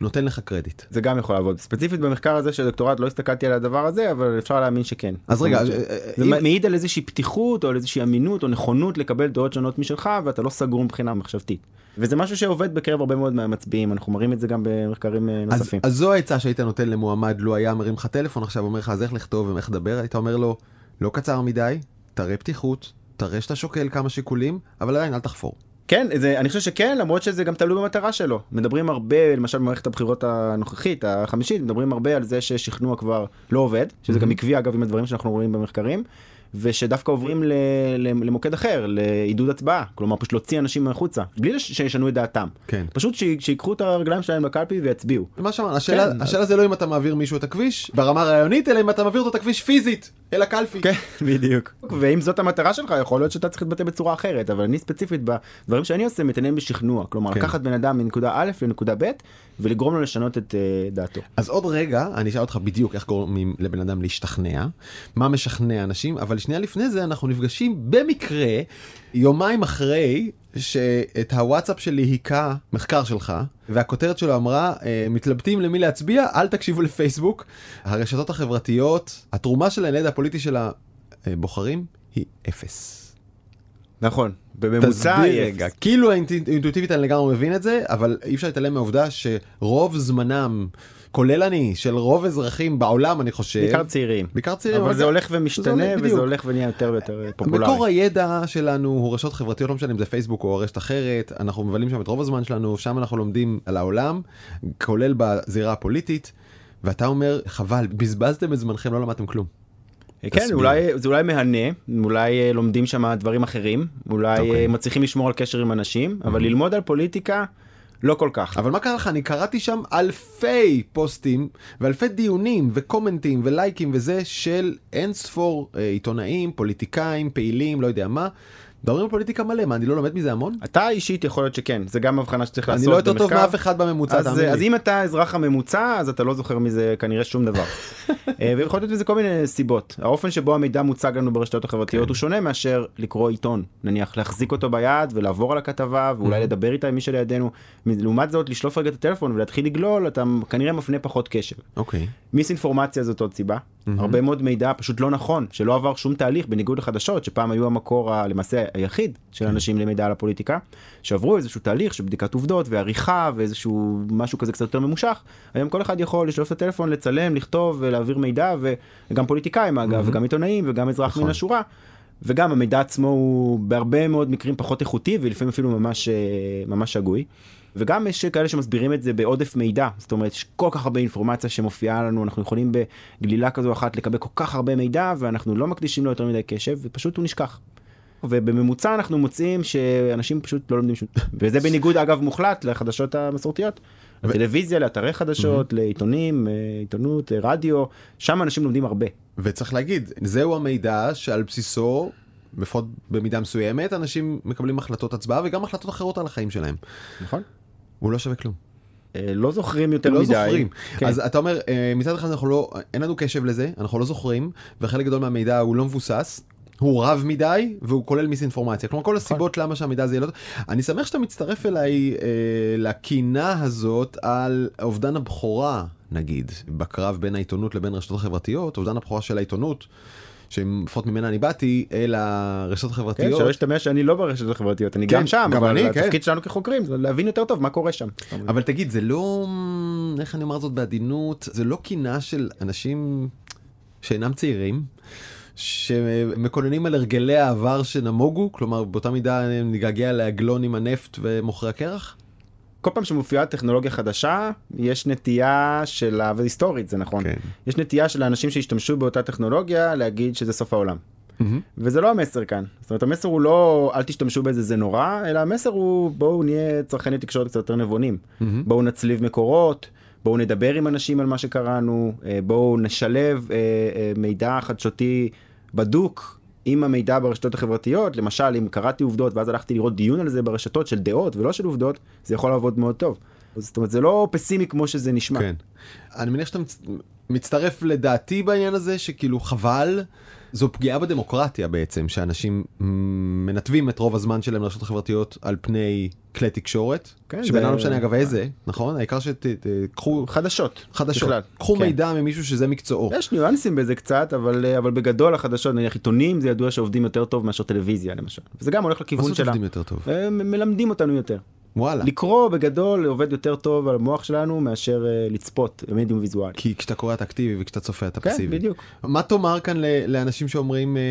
נותן לך קרדיט. זה גם יכול לעבוד. ספציפית במחקר הזה של דוקטורט לא הסתכלתי על הדבר הזה, אבל אפשר להאמין שכן. אז רגע, אומרת, אה, זה אם- מעיד על איזושהי פתיחות או על איזושהי אמינות או נכונות לקבל דעות שונות משלך ואתה לא סגור מבחינה מחשבתית. וזה משהו שעובד בקרב הרבה מאוד מהמצביעים, אנחנו מראים את זה גם במחקרים אה, אז, נוספים. אז זו העצה שהיית נותן למועמד לו היה מרים לך טלפון עכשיו אומר לך אז איך לכתוב ואיך לדבר היית אומר לו לא קצר מדי תראה פתיחות תראה שאתה שוקל כמה שיקולים אבל עדיין אל תחפור. כן, זה, אני חושב שכן, למרות שזה גם תלוי במטרה שלו. מדברים הרבה, למשל במערכת הבחירות הנוכחית, החמישית, מדברים הרבה על זה ששכנוע כבר לא עובד, שזה גם עקבי אגב עם הדברים שאנחנו רואים במחקרים, ושדווקא עוברים ל, ל, למוקד אחר, לעידוד הצבעה, כלומר פשוט להוציא אנשים החוצה, בלי שישנו את דעתם. כן. פשוט ש- שיקחו את הרגליים שלהם לקלפי ויצביעו. מה שאמרנו השאלה, כן. השאלה זה לא אם אתה מעביר מישהו את הכביש ברמה הרעיונית אלא אם אתה מעביר אותו את הכביש פיזית אל הקלפי. כן, בדיוק. ואם זאת המטרה שלך, יכול להיות שאתה צריך להתבטא בצורה אחרת, אבל אני ספציפית, בדברים שאני עושה, מתעניין בשכנוע. כלומר, כן. לקחת בן אדם מנקודה א' לנקודה ב', ולגרום לו לשנות את אה, דעתו. אז עוד רגע אני אשאל אותך בדיוק איך גורמים לבן אדם להשתכנע, מה משכנע אנשים, אבל שנייה לפני זה אנחנו נפגשים במקרה יומיים אחרי שאת הוואטסאפ שלי היכה מחקר שלך, והכותרת שלו אמרה אה, מתלבטים למי להצביע אל תקשיבו לפייסבוק. הרשתות החברתיות התרומה שלהן לידע הפוליטי של הבוחרים היא אפס. נכון. בממוצע, היא רגע. כאילו האינט- אינטואיטיבית אני לגמרי מבין את זה, אבל אי אפשר להתעלם מהעובדה שרוב זמנם, כולל אני, של רוב אזרחים בעולם אני חושב, בעיקר צעירים. בעיקר צעירים, אבל זה הולך זה ומשתנה, הולך, בדיוק. וזה הולך ונהיה יותר ויותר אה, פופולרי. מקור הידע שלנו הוא רשתות חברתיות, לא משנה אם זה פייסבוק או רשת אחרת, אנחנו מבלים שם את רוב הזמן שלנו, שם אנחנו לומדים על העולם, כולל בזירה הפוליטית, ואתה אומר, חבל, בזבזתם את זמנכם, לא למדתם כלום. כן. אולי, זה אולי מהנה, אולי אה, לומדים שם דברים אחרים, אולי אוקיי. אה, מצליחים לשמור על קשר עם אנשים, אבל ללמוד על פוליטיקה, לא כל כך. אבל מה קרה לך? אני קראתי שם אלפי פוסטים ואלפי דיונים וקומנטים ולייקים וזה של אין ספור אה, עיתונאים, פוליטיקאים, פעילים, לא יודע מה. מדברים על פוליטיקה מלא, מה אני לא לומד מזה המון? אתה אישית יכול להיות שכן, זה גם הבחנה שצריך לעשות אני לא יותר טוב במחקר. מאף אחד בממוצע, אז, תאמין אז לי. אם אתה האזרח הממוצע אז אתה לא זוכר מזה כנראה שום דבר. אה, ויכול להיות מזה כל מיני סיבות. האופן שבו המידע מוצג לנו ברשתות החברתיות כן. הוא שונה מאשר לקרוא עיתון. נניח להחזיק אותו ביד ולעבור על הכתבה ואולי Mm-hmm. לדבר איתה עם מי שלידינו. לעומת זאת לשלוף רגע את הטלפון ולהתחיל לגלול אתה כנראה מפנה פחות קשב. אוקיי. מיסאינפורמציה זאת עוד סיבה. הרבה מאוד מידע פשוט לא נכון, שלא עבר שום תהליך בניגוד לחדשות, שפעם היו המקור ה- למעשה היחיד של אנשים למידע על הפוליטיקה, שעברו איזשהו תהליך של בדיקת עובדות ועריכה ואיזשהו משהו כזה קצת יותר ממושך. היום כל אחד יכול לשלוף את הטלפון, לצלם, לכתוב ולהעביר מידע, וגם פוליטיקאים אגב, וגם עיתונאים וגם אזרח נכון. מן השורה. וגם המידע עצמו הוא בהרבה מאוד מקרים פחות איכותי ולפעמים אפילו ממש אה, ממש שגוי. וגם יש כאלה שמסבירים את זה בעודף מידע, זאת אומרת יש כל כך הרבה אינפורמציה שמופיעה לנו, אנחנו יכולים בגלילה כזו אחת לקבל כל כך הרבה מידע ואנחנו לא מקדישים לו יותר מדי קשב ופשוט הוא נשכח. ובממוצע אנחנו מוצאים שאנשים פשוט לא לומדים שום וזה בניגוד אגב מוחלט לחדשות המסורתיות. לטלוויזיה, לאתרי חדשות, לעיתונים, אה, עיתונות, רדיו, שם אנשים לומדים הרבה. וצריך להגיד, זהו המידע שעל בסיסו, לפחות במידה מסוימת, אנשים מקבלים החלטות הצבעה וגם החלטות אחרות על החיים שלהם. נכון? הוא לא שווה כלום. אה, לא זוכרים יותר לא מדי. זוכרים. כן. אז אתה אומר, אה, מצד אחד אנחנו לא, אין לנו קשב לזה, אנחנו לא זוכרים, וחלק גדול מהמידע הוא לא מבוסס. הוא רב מדי והוא כולל מיסאינפורמציה. כלומר כל הסיבות למה שהמידע הזה יהיה לא. אני שמח שאתה מצטרף אליי אה, לקינה הזאת על אובדן הבכורה נגיד בקרב בין העיתונות לבין הרשתות החברתיות, אובדן הבכורה של העיתונות. שלפחות ממנה אני באתי אל הרשתות כן, החברתיות. שלא ישתמע שאני לא ברשתות החברתיות, אני כן, גם שם, גם אבל אני, כן. התפקיד שלנו כחוקרים זה להבין יותר טוב מה קורה שם. אבל תגיד, זה לא, איך אני אומר זאת בעדינות, זה לא קינה של אנשים שאינם צעירים, שמקוננים על הרגלי העבר שנמוגו, כלומר באותה מידה נגעגע לעגלון עם הנפט ומוכרי הקרח? כל פעם שמופיעה טכנולוגיה חדשה, יש נטייה של, והיסטורית זה נכון, כן. יש נטייה של האנשים שהשתמשו באותה טכנולוגיה להגיד שזה סוף העולם. וזה לא המסר כאן. זאת אומרת, המסר הוא לא אל תשתמשו בזה זה נורא, אלא המסר הוא בואו נהיה צרכני תקשורת קצת יותר נבונים. בואו נצליב מקורות, בואו נדבר עם אנשים על מה שקראנו, בואו נשלב אה, אה, מידע חדשותי בדוק עם המידע ברשתות החברתיות. למשל, אם קראתי עובדות ואז הלכתי לראות דיון על זה ברשתות של דעות ולא של עובדות, זה יכול לעבוד מאוד טוב. זאת אומרת, זה לא פסימי כמו שזה נשמע. כן. אני מניח שאתה מצ- מצטרף לדעתי בעניין הזה, שכאילו חבל, זו פגיעה בדמוקרטיה בעצם, שאנשים מנתבים את רוב הזמן שלהם לרשתות החברתיות על פני כלי תקשורת, כן, שבינם לא משנה אגב איזה, נכון? העיקר שתקחו חדשות. חדשות, בכלל. קחו כן. מידע ממישהו שזה מקצועו. יש ניואנסים בזה קצת, אבל, אבל בגדול החדשות, נניח עיתונים, זה ידוע שעובדים יותר טוב מאשר טלוויזיה למשל. וזה גם הולך מה לכיוון זאת שלה. עובדים יותר טוב? מלמדים אותנו יותר. וואלה. לקרוא בגדול עובד יותר טוב על המוח שלנו מאשר אה, לצפות במדיום ויזואלי. כי כשאתה קורא אתה אקטיבי וכשאתה צופה אתה כן, פסיבי. בדיוק. מה תאמר כאן ל- לאנשים שאומרים, אה,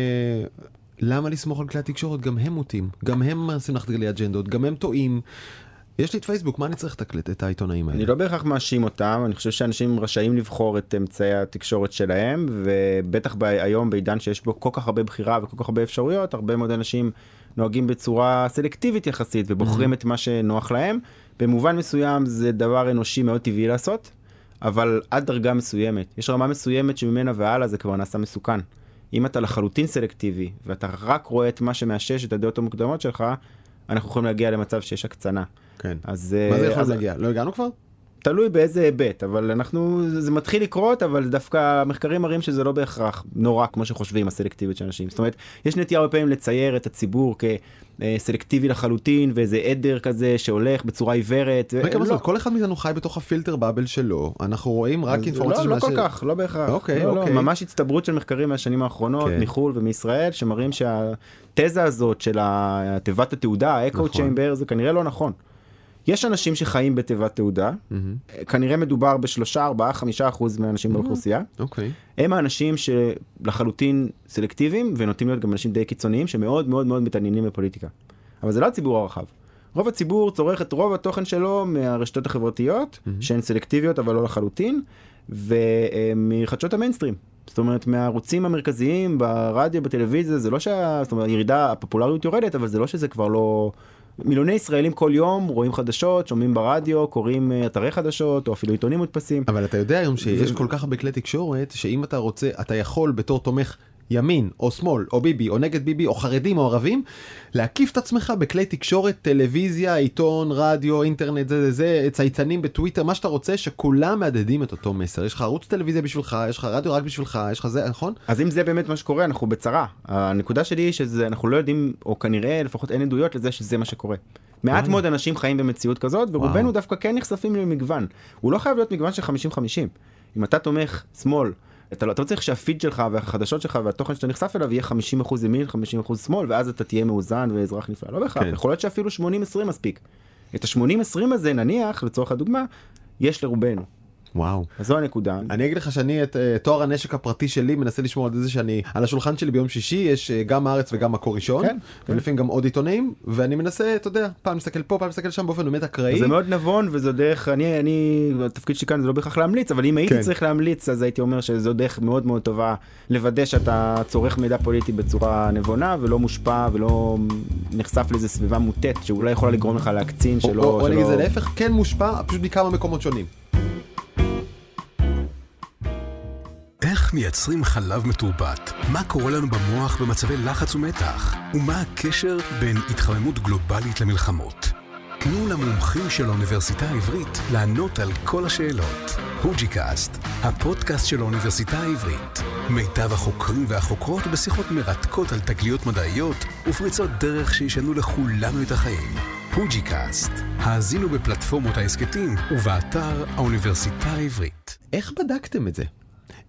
למה לסמוך על כלי התקשורת? גם הם מוטים, גם הם מנסים לחדיר לי אג'נדות, גם הם טועים. יש לי את פייסבוק, מה אני צריך את- את העיתונאים האלה? אני לא בהכרח מאשים אותם, אני חושב שאנשים רשאים לבחור את אמצעי התקשורת שלהם, ובטח ב- היום בעידן שיש בו כל כך הרבה בחירה וכל כך הרבה אפשרויות, הרבה מאוד אנשים נוהגים בצורה סלקטיבית יחסית ובוחרים את מה שנוח להם. במובן מסוים זה דבר אנושי מאוד טבעי לעשות, אבל עד דרגה מסוימת. יש רמה מסוימת שממנה והלאה זה כבר נעשה מסוכן. אם אתה לחלוטין סלקטיבי ואתה רק רואה את מה שמאשש את הדעות המוקדמות שלך, אנחנו יכולים להגיע למצב שיש הקצנה. כן. אז מה זה אה, יכול אז- להגיע? לא הגענו כבר? תלוי באיזה היבט, אבל אנחנו, זה מתחיל לקרות, אבל דווקא המחקרים מראים שזה לא בהכרח נורא כמו שחושבים הסלקטיביות של אנשים. זאת אומרת, יש נטייה הרבה פעמים לצייר את הציבור כסלקטיבי לחלוטין, ואיזה עדר כזה שהולך בצורה עיוורת. רגע, לא. כל אחד מאיתנו חי בתוך הפילטר באבל שלו, אנחנו רואים רק אינפורמציה לא, לא כל כך, לא בהכרח. אוקיי, לא, לא, אוקיי. ממש הצטברות של מחקרים מהשנים האחרונות, כן. מחו"ל ומישראל, שמראים שהתזה הזאת של התיבת התעודה, האקו נכון. צ'יימבר, זה כנראה לא נכון. יש אנשים שחיים בתיבת תעודה, מהמם. כנראה מדובר בשלושה, ארבעה, חמישה אחוז מהאנשים באוכלוסייה. אוקיי. הם האנשים שלחלוטין סלקטיביים ונוטים להיות גם אנשים די קיצוניים שמאוד מאוד מאוד מתעניינים בפוליטיקה. אבל זה לא הציבור הרחב. רוב הציבור צורך את רוב התוכן שלו מהרשתות החברתיות, שהן סלקטיביות אבל לא לחלוטין, ומחדשות המיינסטרים. זאת אומרת, מהערוצים המרכזיים ברדיו, בטלוויזיה, זה לא שה... זאת אומרת, הירידה, הפופולריות יורדת, אבל זה לא שזה כבר לא... מיליוני ישראלים כל יום רואים חדשות, שומעים ברדיו, קוראים אה, אתרי חדשות, או אפילו עיתונים מודפסים. אבל אתה יודע היום שיש כל כך הרבה כלי תקשורת, שאם אתה רוצה, אתה יכול בתור תומך ימין, או שמאל, או ביבי, או נגד ביבי, או חרדים, או ערבים, להקיף את עצמך בכלי תקשורת, טלוויזיה, עיתון, רדיו, אינטרנט, זה, זה, זה, צייצנים בטוויטר, מה שאתה רוצה, שכולם מהדהדים את אותו מסר. יש לך ערוץ טלוויזיה בשבילך, יש לך רדיו רק בשבילך, יש לך זה, נכון? אז אם זה באמת מה שקורה אנחנו בצרה הנקודה שלי היא שזה אנחנו לא יודעים או כנראה לפחות אין עדויות לזה שזה מה שקורה. מעט מאוד אנשים חיים במציאות כזאת ורובנו. דווקא כן נחשפים למגוון הוא לא חייב להיות מגוון של 50-50 אם אתה תומך שמאל. אתה לא אתה לא צריך שהפיד שלך והחדשות שלך והתוכן שאתה נחשף אליו יהיה 50% ימין 50% שמאל ואז אתה תהיה מאוזן ואזרח נפלא לא בהכרח כן. יכול להיות שאפילו 80-20 מספיק. את ה-80-20 הזה נניח לצורך הדוגמה יש לרובנו וואו. אז זו הנקודה. אני אגיד לך שאני את אה, תואר הנשק הפרטי שלי מנסה לשמור על זה שאני על השולחן שלי ביום שישי יש אה, גם הארץ וגם מקור ראשון כן, כן. ולפעמים גם עוד עיתונאים ואני מנסה אתה יודע פעם מסתכל פה פעם מסתכל שם באופן באמת אקראי. זה מאוד נבון וזו דרך אני אני התפקיד שלי כאן זה לא בהכרח להמליץ אבל אם הייתי כן. צריך להמליץ אז הייתי אומר שזו דרך מאוד מאוד טובה לוודא שאתה צורך מידע פוליטי בצורה נבונה ולא מושפע ולא נחשף לאיזה סביבה מוטית שאולי יכולה לגרום לך להקצין או- שלא. או או שלא- זה להפך כן מושפע פשוט מכמה מקומות שונים. מייצרים חלב מתורבת? מה קורה לנו במוח במצבי לחץ ומתח? ומה הקשר בין התחממות גלובלית למלחמות? תנו למומחים של האוניברסיטה העברית לענות על כל השאלות. HUJI-Cast, הפודקאסט של האוניברסיטה העברית. מיטב החוקרים והחוקרות בשיחות מרתקות על תגליות מדעיות ופריצות דרך שישנו לכולנו את החיים. HUJI-Cast, האזינו בפלטפורמות ההסכתים ובאתר האוניברסיטה העברית. איך בדקתם את זה?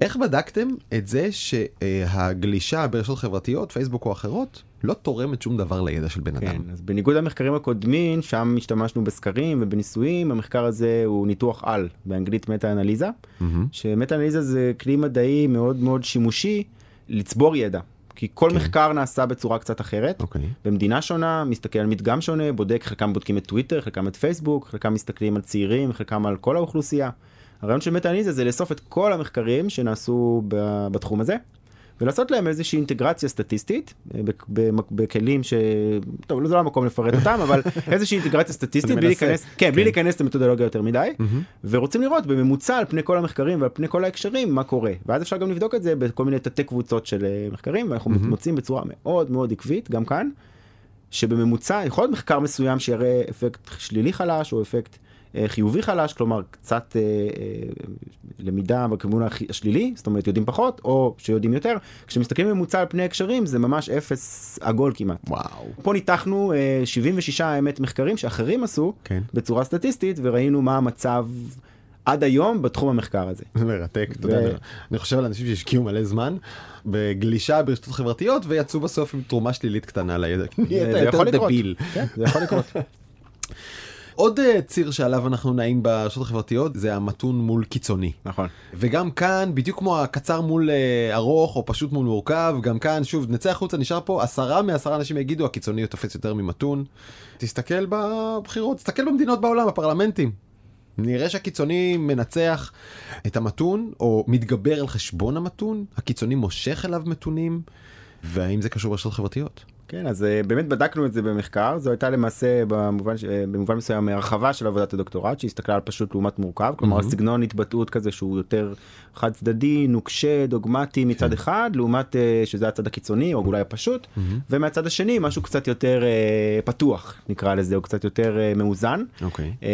איך בדקתם את זה שהגלישה ברשתות חברתיות, פייסבוק או אחרות, לא תורמת שום דבר לידע של בן כן, אדם? אז בניגוד למחקרים הקודמים, שם השתמשנו בסקרים ובניסויים, המחקר הזה הוא ניתוח על, באנגלית מטה-אנליזה, מהמם. שמטה-אנליזה זה כלי מדעי מאוד מאוד שימושי לצבור ידע. כי כל כן. מחקר נעשה בצורה קצת אחרת, אוקיי. במדינה שונה, מסתכל על מדגם שונה, בודק, חלקם בודקים את טוויטר, חלקם את פייסבוק, חלקם מסתכלים על צעירים, חלקם על כל האוכלוסייה. הרעיון של מטה-אנליזה זה לאסוף את כל המחקרים שנעשו בתחום הזה, ולעשות להם איזושהי אינטגרציה סטטיסטית, אה, בכלים ש... טוב, זה לא המקום לפרט אותם, אבל איזושהי אינטגרציה סטטיסטית, בלי. להיכנס, כן, בלי כן. להיכנס למתודולוגיה יותר מדי. ורוצים לראות בממוצע על פני כל המחקרים ועל פני כל ההקשרים מה קורה ואז אפשר גם לבדוק את זה בכל מיני תתי קבוצות של אה, מחקרים ואנחנו. מוצאים בצורה מאוד מאוד עקבית גם כאן שבממוצע יכול להיות מחקר מסוים שיראה אפקט שלילי חלש או אפקט חיובי חלש כלומר קצת אה, אה, למידה בכיוון השלילי זאת אומרת יודעים פחות או שיודעים יותר כשמסתכלים בממוצע על פני הקשרים זה ממש אפס עגול כמעט. וואו. פה ניתחנו אה, 76 האמת מחקרים שאחרים עשו כן. בצורה סטטיסטית וראינו מה המצב עד היום בתחום המחקר הזה. זה מרתק, אתה יודע, אני חושב על אנשים שהשקיעו מלא זמן בגלישה ברשתות חברתיות ויצאו בסוף עם תרומה שלילית קטנה לידע. זה יכול לקרות. כן, זה יכול לקרות. עוד אה, ציר שעליו אנחנו נעים ברשתות החברתיות זה המתון מול קיצוני. נכון. וגם כאן בדיוק כמו הקצר מול אה, ארוך או פשוט מול מורכב גם כאן שוב נצא החוצה נשאר פה עשרה מעשרה אנשים יגידו הקיצוני תופס יותר ממתון. תסתכל בבחירות תסתכל במדינות בעולם בפרלמנטים. נראה שהקיצוני מנצח את המתון או מתגבר על חשבון המתון הקיצוני מושך אליו מתונים. והאם זה קשור ברשתות חברתיות? כן, אז אה, באמת בדקנו את זה במחקר, זו הייתה למעשה במובן, אה, במובן מסוים הרחבה של עבודת הדוקטורט, שהסתכלה על פשוט לעומת מורכב, כלומר מהמם. סגנון התבטאות כזה שהוא יותר חד צדדי, נוקשה, דוגמטי מצד אחד, לעומת אה, שזה הצד הקיצוני או אולי הפשוט, ומהצד השני משהו קצת יותר אה, פתוח נקרא לזה, או קצת יותר אה, מאוזן, אוקיי. אה,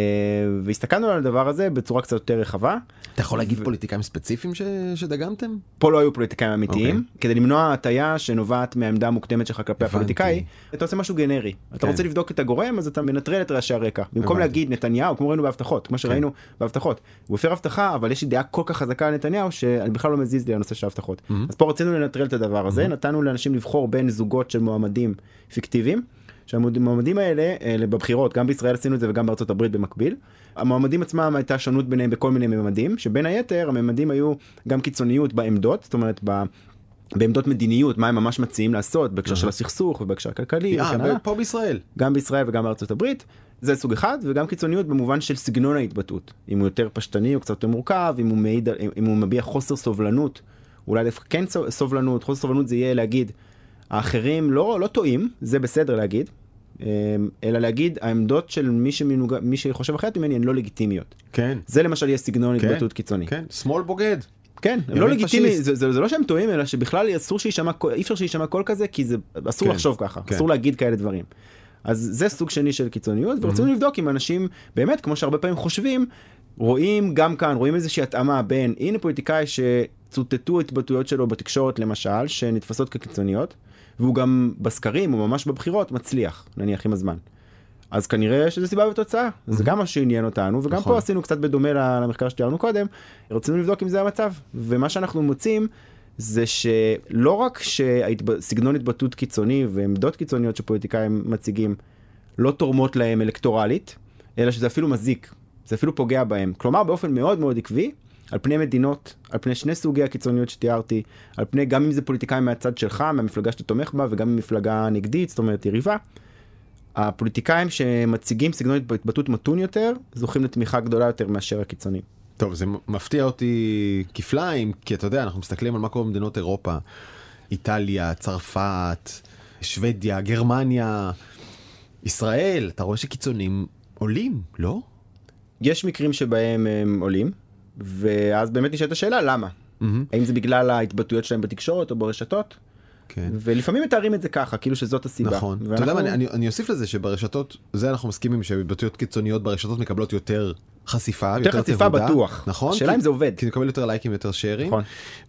והסתכלנו על הדבר הזה בצורה קצת יותר רחבה. אתה יכול להגיד פוליטיקאים ספציפיים ש... שדגמתם? פה לא היו פוליטיקאים אמיתיים, אוקיי. כדי למנוע הטיה שנובעת מהעמדה המוקדמת שלך כלפי הבנתי. הפוליטיקאי, אתה עושה משהו גנרי. אתה כן. רוצה לבדוק את הגורם, אז אתה מנטרל את רעשי הרקע. במקום הבנתי. להגיד נתניהו, כמו ראינו בהבטחות, כמו שראינו בהבטחות. הוא הפר הבטחה, אבל יש לי דעה כל כך חזקה על נתניהו, שאני בכלל לא מזיז לי הנושא של ההבטחות. אז פה רצינו לנטרל את הדבר הזה, נתנו לאנשים לבחור בין זוגות של מועמדים פיקטיביים. שהמועמדים האלה, אלה בבחירות, גם בישראל עשינו את זה וגם בארצות הברית במקביל. המועמדים עצמם הייתה שונות ביניהם בכל מיני ממדים, שבין היתר הממדים היו גם קיצוניות בעמדות, זאת אומרת. בעמדות מדיניות, מה הם ממש מציעים לעשות בהקשר של הסכסוך ובהקשר הכלכלי. אה, פה בישראל. גם בישראל וגם בארצות הברית. זה סוג אחד, וגם קיצוניות במובן של סגנון ההתבטאות. אם הוא יותר פשטני או קצת יותר מורכב, אם הוא, מעיד, אם הוא מביע חוסר סובלנות, אולי דווקא כן סו- סובלנות, חוסר סובלנות זה יהיה להגיד, האחרים לא, לא טועים, זה בסדר להגיד, אמ, אלא להגיד, העמדות של מי, שמנוג... מי שחושב אחרת ממני הן לא לגיטימיות. כן. זה למשל יהיה סגנון כן, התבטאות קיצוני. כן. שמאל בוגד. כן, הם לא לגיטימי, פשיסט. זה, זה, זה לא שהם טועים, אלא שבכלל אסור שיישמע, אי אפשר שיישמע קול כזה, כי זה אסור כן, לחשוב ככה, כן. אסור להגיד כאלה דברים. אז זה סוג שני של קיצוניות, ורצינו לבדוק אם אנשים, באמת, כמו שהרבה פעמים חושבים, רואים גם כאן, רואים איזושהי התאמה בין, הנה פוליטיקאי שצוטטו התבטאויות שלו בתקשורת למשל, שנתפסות כקיצוניות, והוא גם בסקרים, או ממש בבחירות, מצליח, נניח עם הזמן. אז כנראה שזה סיבה ותוצאה, זה גם מה שעניין אותנו, וגם נכון. פה עשינו קצת בדומה למחקר שתיארנו קודם, רצינו לבדוק אם זה המצב, ומה שאנחנו מוצאים זה שלא רק שסגנון התבטאות קיצוני ועמדות קיצוניות שפוליטיקאים מציגים לא תורמות להם אלקטורלית, אלא שזה אפילו מזיק, זה אפילו פוגע בהם. כלומר באופן מאוד מאוד עקבי, על פני מדינות, על פני שני סוגי הקיצוניות שתיארתי, על פני גם אם זה פוליטיקאים מהצד שלך, מהמפלגה שאתה תומך בה, וגם ממפלגה נגדית, זאת אומרת יריבה, הפוליטיקאים שמציגים סגנון התבטאות מתון יותר, זוכים לתמיכה גדולה יותר מאשר הקיצונים. טוב זה מפתיע אותי כפליים כי אתה יודע אנחנו מסתכלים על מה קורה במדינות אירופה איטליה צרפת שוודיה גרמניה ישראל אתה רואה שקיצונים עולים לא? יש מקרים שבהם הם עולים, ואז באמת נשאלת השאלה למה. האם זה בגלל ההתבטאויות שלהם בתקשורת או ברשתות? כן. ולפעמים מתארים את זה ככה, כאילו שזאת הסיבה. נכון. ואנחנו... אתה יודע מה, אני, אוסיף לזה שברשתות, זה אנחנו מסכימים שהתבטאויות קיצוניות ברשתות מקבלות יותר חשיפה, יותר חשיפה תהודה, בטוח. נכון? השאלה אם זה עובד. כי נקבל יותר לייקים, יותר שיירים. נכון.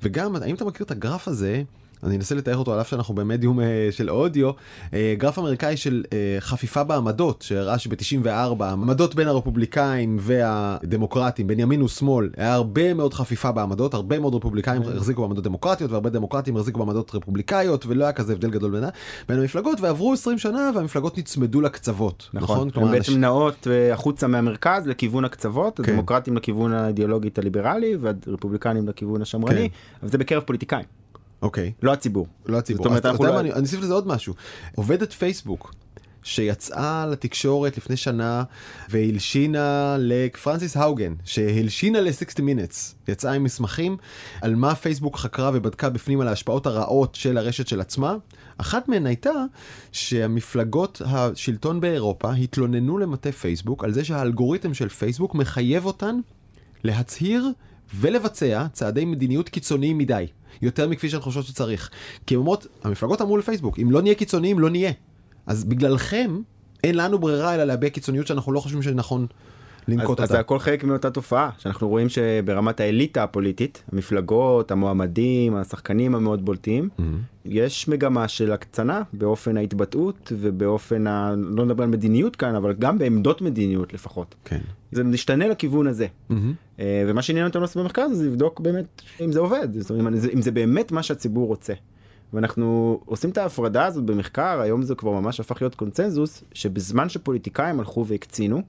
וגם, האם אתה מכיר את הגרף הזה? אני אנסה לתאר אותו על אף שאנחנו במדיום אה, של אודיו, אה, גרף אמריקאי של אה, חפיפה בעמדות, שהראה שב-94 העמדות בין הרפובליקאים והדמוקרטים, בין ימין ושמאל, היה הרבה מאוד חפיפה בעמדות, הרבה מאוד רפובליקאים החזיקו בעמדות דמוקרטיות והרבה דמוקרטים החזיקו בעמדות רפובליקאיות, ולא היה כזה הבדל גדול בינה, בין המפלגות, ועברו 20 שנה והמפלגות נצמדו לקצוות, נכון? נכון, כלומר, הן בעצם אנשים- נעות החוצה מהמרכז לכיוון הקצוות, כן. הדמוקרטים לכיוון האידיאולוגית הליברלי והרפובליקנים לכיוון השמרני, כן. אבל זה בקרב פוליטיקאים, אוקיי. לא הציבור. לא הציבור. זאת אומרת, אנחנו לא- אני אני אוסיף לזה עוד משהו. עובדת פייסבוק, שיצאה לתקשורת לפני שנה והלשינה לפרנסיס האוגן, שהלשינה ל-60 Minutes, יצאה עם מסמכים על מה פייסבוק חקרה ובדקה בפנים על ההשפעות הרעות של הרשת של עצמה. אחת מהן הייתה שהמפלגות השלטון באירופה התלוננו למטה פייסבוק על זה שהאלגוריתם של פייסבוק מחייב אותן להצהיר ולבצע צעדי מדיניות קיצוניים מדי, יותר מכפי שהן חושבות שצריך. כי הן אומרות, המפלגות אמרו לפייסבוק, אם לא נהיה קיצוניים, לא נהיה. אז בגללכם, אין לנו ברירה אלא להביע קיצוניות שאנחנו לא חושבים שנכון לנקוט אז, אז אותה. זה הכל חלק מאותה תופעה שאנחנו רואים שברמת האליטה הפוליטית המפלגות המועמדים השחקנים המאוד בולטים Mm-hmm. יש מגמה של הקצנה באופן ההתבטאות ובאופן ה... לא נדבר על מדיניות כאן אבל גם בעמדות מדיניות לפחות. כן. זה משתנה לכיוון הזה. אה, ומה שעניין אותנו לעשות במחקר זה לבדוק באמת אם זה עובד זאת אומרת, אם זה- אם זה באמת מה שהציבור רוצה. ואנחנו עושים את ההפרדה הזאת במחקר היום זה כבר ממש הפך להיות קונצנזוס שבזמן שפוליטיקאים הלכו והקצינו.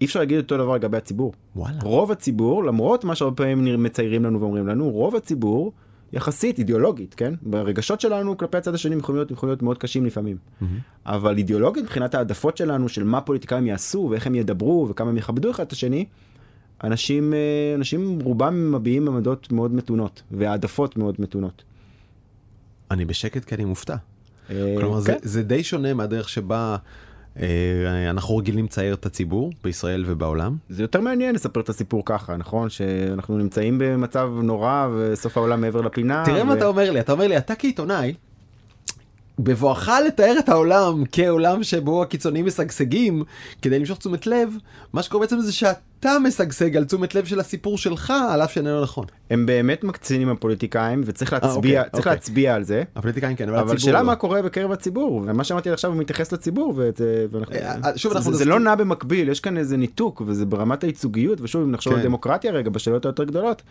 אי אפשר להגיד אותו דבר לגבי הציבור. וואלה. רוב הציבור למרות מה שהרבה פעמים מציירים לנו ואומרים לנו רוב הציבור יחסית אידיאולוגית כן ברגשות שלנו כלפי הצד השני יכולים להיות, יכולים להיות מאוד קשים לפעמים אבל אידיאולוגית מבחינת העדפות שלנו של מה פוליטיקאים יעשו ואיך הם ידברו וכמה הם יכבדו אחד את השני. אנשים אה, אנשים רובם מביעים עמדות מאוד מתונות והעדפות מאוד מתונות. אני בשקט כי אני מופתע. אה, כלומר, זה, כן. זה די שונה מהדרך שבה אנחנו רגילים לצייר את הציבור בישראל ובעולם. זה יותר מעניין לספר את הסיפור ככה נכון שאנחנו נמצאים במצב נורא וסוף העולם מעבר לפינה. תראה מה ו- אתה אומר לי, אתה אומר לי, אתה כעיתונאי, בבואך לתאר את העולם כעולם שבו הקיצוניים משגשגים כדי למשוך תשומת לב, מה שקורה בעצם זה שאתה משגשג על תשומת לב של הסיפור שלך, על אף שאיננו נכון. הם באמת מקצינים הפוליטיקאים וצריך להצביע אוקיי, צריך אוקיי. להצביע על זה. הפוליטיקאים כן, אבל אבל הציבור שאלה לא. מה קורה בקרב הציבור ומה שאמרתי עכשיו הוא מתייחס לציבור וזה- ואנחנו- אה, אה, שוב, אנחנו זה- זה לא נע במקביל יש כאן איזה ניתוק וזה ברמת הייצוגיות ושוב אם נחשוב כן. על דמוקרטיה רגע בשאלות היותר גדולות.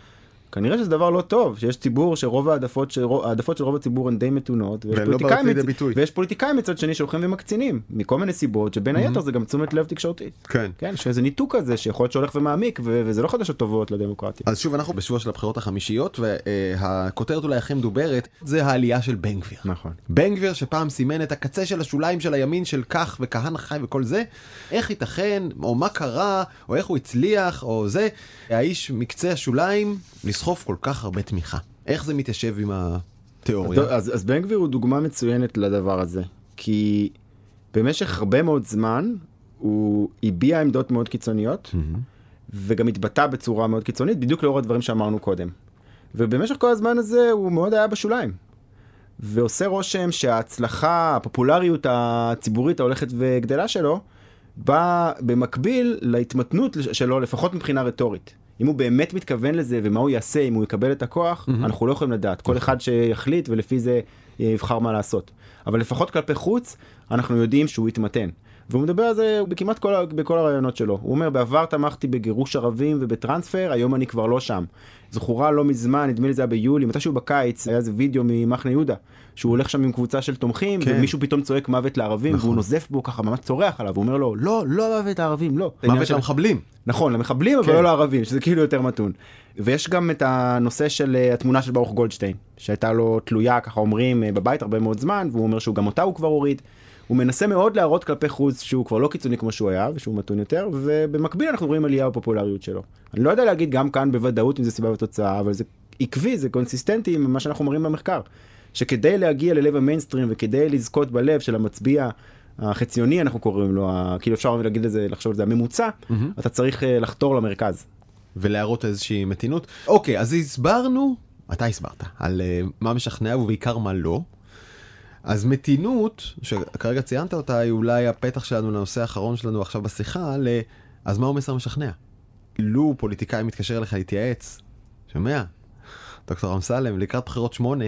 כנראה שזה דבר לא טוב שיש ציבור שרוב העדפות של רוב- העדפות של רוב הציבור הן די מתונות ויש לא פוליטיקאים לידי מצ-. ויש פוליטיקאים מצד שני שהולכים ומקצינים מכל מיני סיבות שבין היתר זה גם תשומת לב תקשורתית. כן. כן איזה ניתוק כזה שיכול להיות שהולך ומעמיק ו- וזה לא חדשות טובות לדמוקרטיה. אז שוב, אנחנו בשבוע של הבחירות החמישיות, והכותרת אולי הכי מדוברת זה העלייה של בן גביר. נכון. בן גביר שפעם סימן את הקצה של השוליים של הימין של כך וכהנא חי וכל זה, איך ייתכן, או מה קרה, או איך הוא הצליח, או זה, האיש מקצה השוליים לסחוף כל כך הרבה תמיכה. איך זה מתיישב עם התיאוריה? אז, אז בן גביר הוא דוגמה מצוינת לדבר הזה, כי במשך הרבה מאוד זמן הוא הביע עמדות מאוד קיצוניות, וגם התבטא בצורה מאוד קיצונית, בדיוק לאור הדברים שאמרנו קודם. ובמשך כל הזמן הזה הוא מאוד היה בשוליים. ועושה רושם שההצלחה, הפופולריות הציבורית ההולכת וגדלה שלו, באה במקביל להתמתנות שלו, לפחות מבחינה רטורית. אם הוא באמת מתכוון לזה ומה הוא יעשה אם הוא יקבל את הכוח, mm-hmm. אנחנו לא יכולים לדעת. כל אחד שיחליט ולפי זה יבחר מה לעשות. אבל לפחות כלפי חוץ, אנחנו יודעים שהוא יתמתן. והוא מדבר על זה בכמעט כל, בכל הרעיונות שלו. הוא אומר, בעבר תמכתי בגירוש ערבים ובטרנספר, היום אני כבר לא שם. זכורה לא מזמן, נדמה לי זה היה ביולי, מתישהו בקיץ, היה איזה וידאו ממחנה יהודה, שהוא הולך שם עם קבוצה של תומכים, כן. ומישהו פתאום צועק מוות לערבים, נכון. והוא נוזף בו ככה, ממש צורח עליו, הוא אומר לו, לא, לא מוות לערבים, לא. מוות של- למחבלים. נכון, למחבלים, אבל כן. לא לערבים, שזה כאילו יותר מתון. ויש גם את הנושא של אה, התמונה של ברוך גולדשטיין, שהייתה לו תלויה, ככה אומרים, אה, בבית הרבה מאוד זמן, והוא אומר שהוא גם אותה הוא כבר הוריד. הוא מנסה מאוד להראות כלפי חוץ שהוא כבר לא קיצוני כמו שהוא היה, ושהוא מתון יותר, ובמקביל אנחנו רואים עלייה בפופולריות שלו. אני לא יודע להגיד גם כאן בוודאות אם זה סיבה ותוצאה, אבל זה עקבי, זה קונסיסטנטי עם מה שאנחנו מראים במחקר. שכדי להגיע ללב המיינסטרים וכדי לזכות בלב של המצביע החציוני אנחנו קוראים לו, כאילו אפשר להגיד את זה, לחשוב על זה הממוצע, אתה צריך אה, לחתור למרכז. ולהראות איזושהי מתינות. אוקיי, אז הסברנו אתה הסברת, על אה, מה משכנע ובעיקר מה לא. אז מתינות, שכרגע ציינת אותה, היא אולי הפתח שלנו לנושא האחרון שלנו עכשיו בשיחה, ל... אז מהו מסר משכנע? לו פוליטיקאי מתקשר אליך להתייעץ, שומע? דוקטור אמסלם, לקראת בחירות שמונה,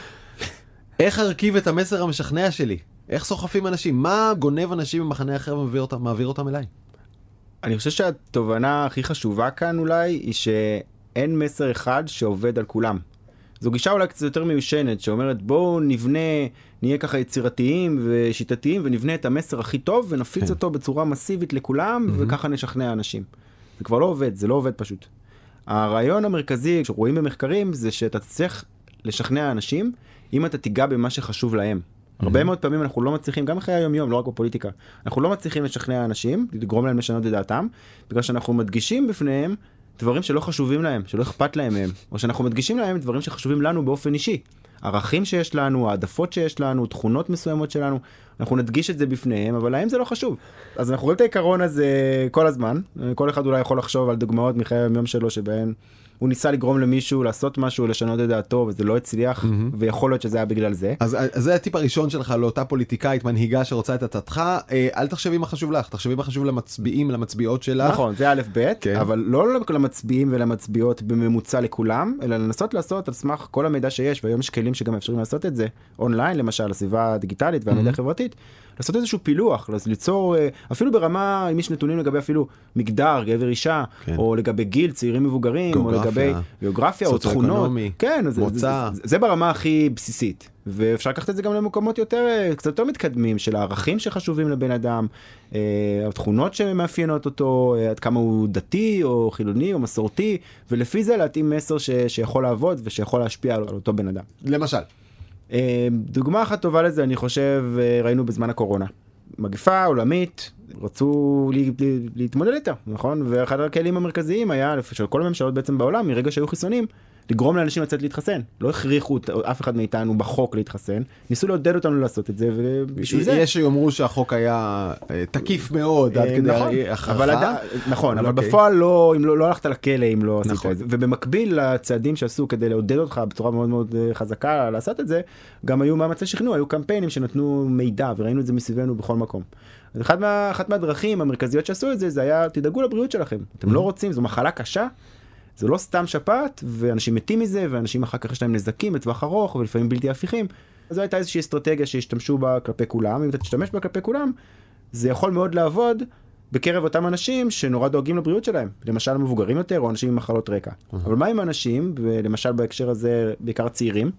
איך ארכיב את המסר המשכנע שלי? איך סוחפים אנשים? מה גונב אנשים במחנה אחר ומעביר אותם, אותם אליי? אני חושב שהתובנה הכי חשובה כאן אולי היא שאין מסר אחד שעובד על כולם. זו גישה אולי קצת יותר מיושנת שאומרת בואו נבנה, נהיה ככה יצירתיים ושיטתיים ונבנה את המסר הכי טוב ונפיץ כן. אותו בצורה מסיבית לכולם mm-hmm. וככה נשכנע אנשים. זה כבר לא עובד, זה לא עובד פשוט. הרעיון המרכזי שרואים במחקרים זה שאתה צריך לשכנע אנשים אם אתה תיגע במה שחשוב להם. Mm-hmm. הרבה מאוד פעמים אנחנו לא מצליחים, גם אחרי היום יום, לא רק בפוליטיקה, אנחנו לא מצליחים לשכנע אנשים, לגרום להם לשנות את דעתם, בגלל שאנחנו מדגישים בפניהם דברים שלא חשובים להם, שלא אכפת להם מהם, או שאנחנו מדגישים להם דברים שחשובים לנו באופן אישי. ערכים שיש לנו, העדפות שיש לנו, תכונות מסוימות שלנו, אנחנו נדגיש את זה בפניהם, אבל להם זה לא חשוב. אז אנחנו רואים את העיקרון הזה כל הזמן, כל אחד אולי יכול לחשוב על דוגמאות מחיי היום שלו שבהן הוא ניסה לגרום למישהו לעשות משהו, לשנות את דעתו, וזה לא הצליח, mm-hmm. ויכול להיות שזה היה בגלל זה. אז, אז זה הטיפ הראשון שלך לאותה פוליטיקאית מנהיגה שרוצה את עצתך, אה, אל תחשבי מה חשוב לך, תחשבי מה חשוב למצביעים, למצביעות שלך. נכון, זה א' ב', כן. אבל לא למצביעים ולמצביעות בממוצע לכולם, אלא לנסות לעשות על סמך כל המידע שיש, והיום יש כלים שגם אפשרים לעשות את זה, אונליין למשל, הסביבה הדיגיטלית והמידע mm-hmm. החברתית. לעשות איזשהו פילוח, ליצור, אה, אפילו ברמה, אם יש נתונים לגבי אפילו מגדר, גבר אישה, כן. או לגבי גיל, צעירים מבוגרים, גיאוגרפיה, או לגבי גיאוגרפיה או תכונות, כן, מוצא. זה, זה, זה ברמה הכי בסיסית. ואפשר לקחת את זה גם למקומות יותר, אה, קצת יותר מתקדמים, של הערכים שחשובים לבן אדם, אה, התכונות שמאפיינות אותו, עד כמה הוא דתי או חילוני או מסורתי, ולפי זה להתאים מסר ש, שיכול לעבוד ושיכול להשפיע על אותו בן אדם. למשל. אה, דוגמה אחת טובה לזה אני חושב אה, ראינו בזמן הקורונה. מגפה עולמית רצו להתמודד איתה נכון ואחד הכלים המרכזיים היה של כל הממשלות בעצם בעולם מרגע שהיו חיסונים לגרום לאנשים לצאת להתחסן. לא הכריחו אף אחד מאיתנו בחוק להתחסן, ניסו לעודד אותנו לעשות את זה, ובשביל זה... יש שיאמרו שהחוק היה אה, תקיף מאוד עד כדי נכון, הכרחה. נכון, אבל אוקיי. בפועל לא, אם לא, לא הלכת לכלא אם לא עשית נכון. את זה. ובמקביל לצעדים שעשו כדי לעודד אותך בצורה מאוד מאוד אה, חזקה לעשות את זה, גם היו מאמצי שכנוע, היו קמפיינים שנתנו מידע, וראינו את זה מסביבנו בכל מקום. אחת, מה, אחת מהדרכים המרכזיות שעשו את זה, זה היה תדאגו לבריאות שלכם. אתם לא רוצים, זו מחלה קשה. זה לא סתם שפעת, ואנשים מתים מזה, ואנשים אחר כך יש להם נזקים לטווח ארוך, ולפעמים בלתי הפיכים. אז זו הייתה איזושהי אסטרטגיה שהשתמשו בה כלפי כולם, אם אתה תשתמש בה כלפי כולם, זה יכול מאוד לעבוד בקרב אותם אנשים שנורא דואגים לבריאות שלהם, למשל מבוגרים יותר או אנשים עם מחלות רקע. אבל מה עם אנשים, ולמשל בהקשר הזה בעיקר צעירים,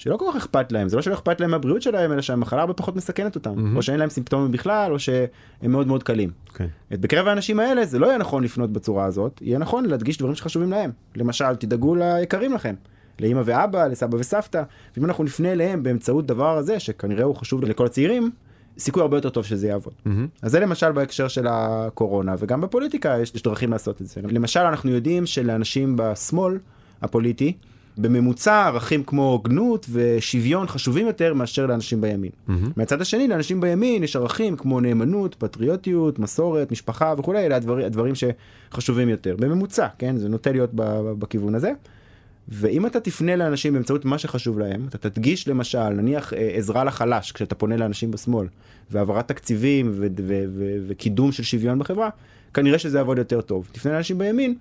שלא כל כך אכפת להם, זה לא שלא אכפת להם מהבריאות שלהם, אלא שהמחלה הרבה פחות מסכנת אותם, mm-hmm. או שאין להם סימפטומים בכלל, או שהם מאוד מאוד קלים. Okay. כן. בקרב האנשים האלה זה לא יהיה נכון לפנות בצורה הזאת, יהיה נכון להדגיש דברים שחשובים להם. למשל, תדאגו ליקרים לכם, לאמא ואבא, לסבא וסבתא, ואם אנחנו נפנה אליהם באמצעות דבר הזה, שכנראה הוא חשוב לכל הצעירים, סיכוי הרבה יותר טוב שזה יעבוד. Mm-hmm. אז זה למשל בהקשר של הקורונה, וגם בפוליטיקה יש, יש דרכים לעשות את זה. למשל, אנחנו יודעים שלאנשים בשמאל הפוליטי, בממוצע ערכים כמו הוגנות ושוויון חשובים יותר מאשר לאנשים בימין. Mm-hmm. מהצד השני לאנשים בימין יש ערכים כמו נאמנות, פטריוטיות, מסורת, משפחה וכולי, אלה הדבר, הדברים שחשובים יותר. בממוצע, כן? זה נוטה להיות בכיוון הזה. ואם אתה תפנה לאנשים באמצעות מה שחשוב להם, אתה תדגיש למשל, נניח אה, עזרה לחלש כשאתה פונה לאנשים בשמאל, והעברת תקציבים וקידום של שוויון בחברה, כנראה שזה יעבוד יותר טוב. תפנה לאנשים בימין,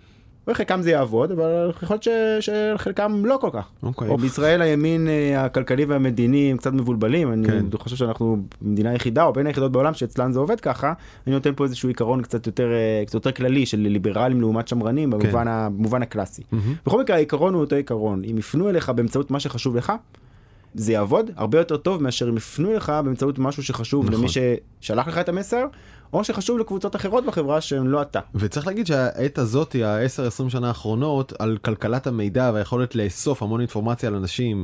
וחלקם זה יעבוד, אבל יכול להיות שחלקם לא כל כך. Okay. אוקיי. או בישראל הימין אה, הכלכלי והמדיני הם קצת מבולבלים, כן. אני חושב שאנחנו מדינה יחידה או בין היחידות בעולם שאצלן זה עובד ככה, אני נותן פה איזשהו עיקרון קצת יותר, אה, קצת יותר כללי של ליברלים לעומת שמרנים כן. במובן, ה, במובן הקלאסי. Mm-hmm. בכל מקרה העיקרון הוא אותו עיקרון, אם יפנו אליך באמצעות מה שחשוב לך, זה יעבוד הרבה יותר טוב מאשר אם יפנו לך באמצעות משהו שחשוב נכון. למי ששלח לך את המסר, או שחשוב לקבוצות אחרות בחברה שהן לא אתה. וצריך להגיד שהעת הזאת, ה-10-20 שנה האחרונות, על כלכלת המידע והיכולת לאסוף המון אינפורמציה על אנשים,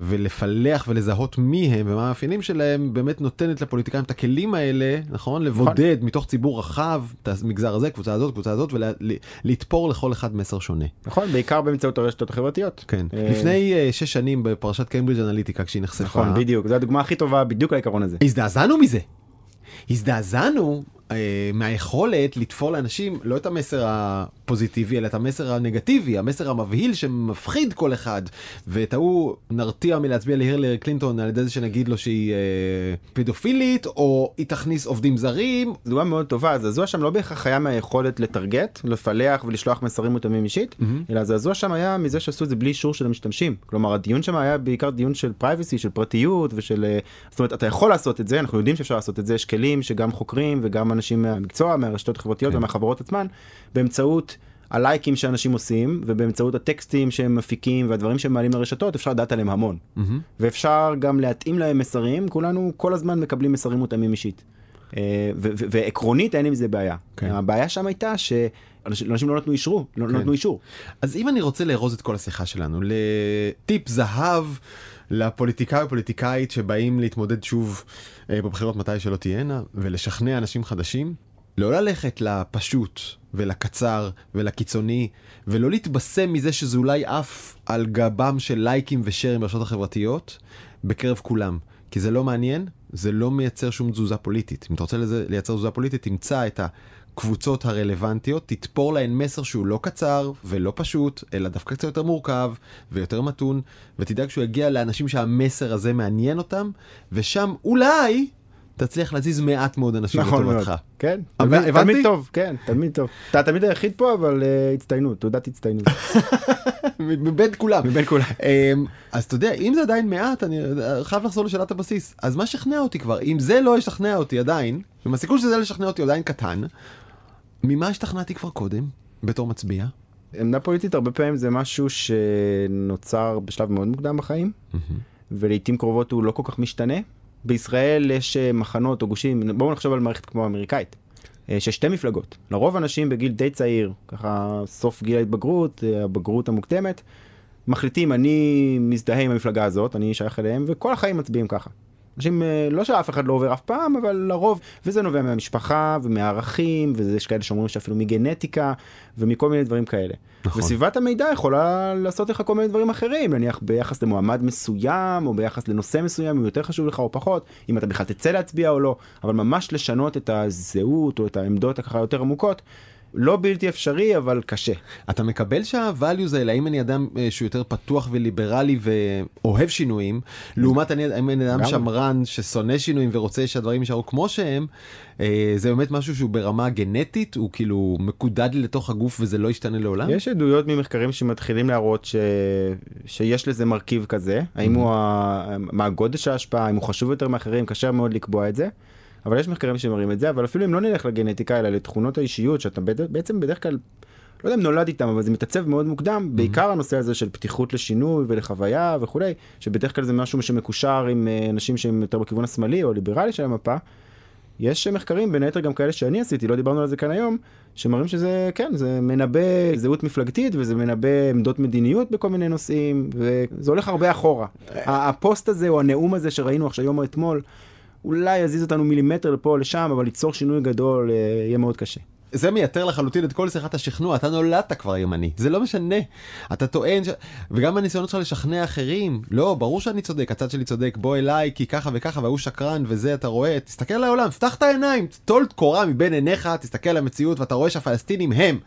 ולפלח ולזהות מי הם ומה המאפיינים שלהם, באמת נותנת לפוליטיקאים את הכלים האלה, נכון? לבודד נכון. מתוך ציבור רחב את המגזר הזה, קבוצה הזאת, קבוצה הזאת, ולתפור ולה, לכל אחד מסר שונה. נכון, בעיקר באמצעות הרשתות החברתיות. כן. אה... לפני uh, שש שנים בפרשת קיימברידג' אנליטיקה, כשהיא נחשפה. נכון, בדיוק, זו הדוגמה הכי טובה בדיוק לעיקרון הזה. הזדעזענו מזה. הזדעזענו אה, מהיכולת לתפור לאנשים לא את המסר הפוזיטיבי אלא את המסר הנגטיבי, המסר המבהיל שמפחיד כל אחד. ואת ההוא נרתיע מלהצביע להירלר קלינטון על ידי זה שנגיד לו שהיא אה, פדופילית או היא תכניס עובדים זרים. זו דוגמה מאוד טובה, הזעזוע שם לא בהכרח היה מהיכולת לטרגט, לפלח ולשלוח מסרים מותאמים אישית, mm-hmm. אלא הזעזוע שם היה מזה שעשו את זה בלי אישור של המשתמשים. כלומר הדיון שם היה בעיקר דיון של פרייבסי, של פרטיות ושל... אה, זאת אומרת אתה יכול לעשות את זה, אנחנו יודעים שאפשר לעשות את זה, יש כלים שגם חוקרים וגם אנשים מהמקצוע, מהרשתות החברתיות כן. ומהחברות עצמן, באמצעות הלייקים שאנשים עושים ובאמצעות הטקסטים שהם מפיקים והדברים שהם מעלים לרשתות אפשר לדעת עליהם המון. Mm-hmm. ואפשר גם להתאים להם מסרים, כולנו כל הזמן מקבלים מסרים מותאמים אישית. אה, ועקרונית אין עם זה בעיה. כן. הבעיה שם הייתה שאנשים לא נתנו אישרו, לא כן. נתנו אישור. אז אם אני רוצה לארוז את כל השיחה שלנו לטיפ זהב לפוליטיקאי או פוליטיקאית שבאים להתמודד שוב בבחירות מתי שלא תהיינה ולשכנע אנשים חדשים, לא ללכת לפשוט ולקצר ולקיצוני ולא להתבשם מזה שזה אולי עף על גבם של לייקים ושרים ברשתות החברתיות בקרב כולם. כי זה לא מעניין, זה לא מייצר שום תזוזה פוליטית. אם אתה רוצה לייצר תזוזה פוליטית, תמצא את הקבוצות הרלוונטיות, תתפור להן מסר שהוא לא קצר ולא פשוט, אלא דווקא קצת יותר מורכב ויותר מתון, ותדאג שהוא יגיע לאנשים שהמסר הזה מעניין אותם, ושם אולי תצליח להזיז מעט מאוד אנשים נכון לטובתך. כן, הבנתי? תלמיד טוב, כן, תלמיד טוב. אתה תלמיד היחיד פה, אבל uh, הצטיינות, תעודת הצטיינות. מבין כולם. מבין כולם. Um, אז אתה יודע, אם זה עדיין מעט, אני חייב לחזור לשאלת הבסיס. אז מה שכנע אותי כבר? אם זה לא ישכנע אותי עדיין, אם הסיכוי שזה לא ישכנע אותי עדיין קטן, ממה השתכנעתי כבר קודם, בתור מצביע? עמדה פוליטית הרבה פעמים זה משהו שנוצר בשלב מאוד מוקדם בחיים, ולעיתים קרובות הוא לא כל כך משתנה. בישראל יש אה, מחנות או גושים, בואו נחשוב על מערכת כמו האמריקאית. אה, שיש שתי מפלגות, לרוב אנשים בגיל די צעיר, ככה סוף גיל ההתבגרות, אה, הבגרות המוקדמת, מחליטים אני מזדהה עם המפלגה הזאת, אני שייך אליהם, וכל החיים מצביעים ככה. אנשים, לא שאף אחד לא עובר אף פעם, אבל לרוב, וזה נובע מהמשפחה ומהערכים, ויש כאלה שאומרים שאפילו מגנטיקה, ומכל מיני דברים כאלה. נכון. וסביבת המידע יכולה לעשות לך כל מיני דברים אחרים, נניח ביחס למועמד מסוים, או ביחס לנושא מסוים, אם יותר חשוב לך או פחות, אם אתה בכלל תצא להצביע או לא, אבל ממש לשנות את הזהות או את העמדות הככה יותר עמוקות. לא בלתי אפשרי אבל קשה. אתה מקבל שהvalues האלה האם אני אדם אה, שהוא יותר פתוח וליברלי ואוהב שינויים לעומת אני, אם אני אדם שמרן ששונא שינויים ורוצה שהדברים יישארו כמו שהם אה, זה באמת משהו שהוא ברמה גנטית הוא כאילו מקודד לתוך הגוף וזה לא ישתנה לעולם. יש עדויות ממחקרים שמתחילים להראות ש... שיש לזה מרכיב כזה האם הוא ה... מה הגודל של ההשפעה אם הוא חשוב יותר מאחרים קשה מאוד לקבוע את זה. אבל יש מחקרים שמראים את זה, אבל אפילו אם לא נלך לגנטיקה, אלא לתכונות האישיות, שאתה בעצם בדרך כלל, לא יודע אם נולד איתם, אבל זה מתעצב מאוד מוקדם, mm-hmm. בעיקר הנושא הזה של פתיחות לשינוי ולחוויה וכולי, שבדרך כלל זה משהו שמקושר עם אה, אנשים שהם יותר בכיוון השמאלי או ליברלי של המפה. יש מחקרים, בין היתר גם כאלה שאני עשיתי, לא דיברנו על זה כאן היום, שמראים שזה, כן, זה מנבא זהות מפלגתית וזה מנבא עמדות מדיניות בכל מיני נושאים, וזה הולך הרבה אחורה. אה. הפוסט הזה או הנאום הזה שראינו עכשיו יום או אתמול, אולי יזיז אותנו מילימטר לפה או לשם, אבל ליצור שינוי גדול אה, יהיה מאוד קשה. זה מייתר לחלוטין את כל שיחת השכנוע, אתה נולדת כבר ימני, זה לא משנה. אתה טוען, ש... וגם הניסיונות שלך לשכנע אחרים, לא, ברור שאני צודק, הצד שלי צודק, בוא אליי, כי ככה וככה, והוא שקרן, וזה אתה רואה, תסתכל על העולם, פתח את העיניים, טול קורה מבין עיניך, תסתכל על המציאות, ואתה רואה שהפלסטינים הם.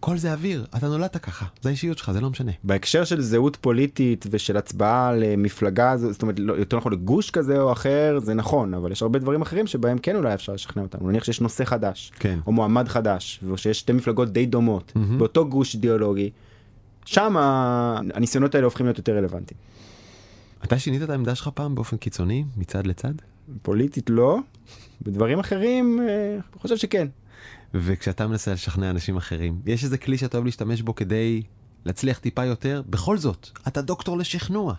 כל זה אוויר, אתה נולדת ככה, זה האישיות שלך, זה לא משנה. בהקשר של זהות פוליטית ושל הצבעה למפלגה, זאת אומרת, לא, יותר נכון לגוש כזה או אחר, זה נכון, אבל יש הרבה דברים אחרים שבהם כן אולי אפשר לשכנע אותנו. נניח שיש נושא חדש, כן. או מועמד חדש, ושיש שתי מפלגות די דומות, mm-hmm. באותו גוש אידיאולוגי, שם הניסיונות האלה הופכים להיות יותר רלוונטיים. אתה שינית את העמדה שלך פעם באופן קיצוני, מצד לצד? פוליטית לא, בדברים אחרים, אני אה, חושב שכן. וכשאתה מנסה לשכנע אנשים אחרים, יש איזה כלי שאתה אוהב להשתמש בו כדי להצליח טיפה יותר? בכל זאת, אתה דוקטור לשכנוע.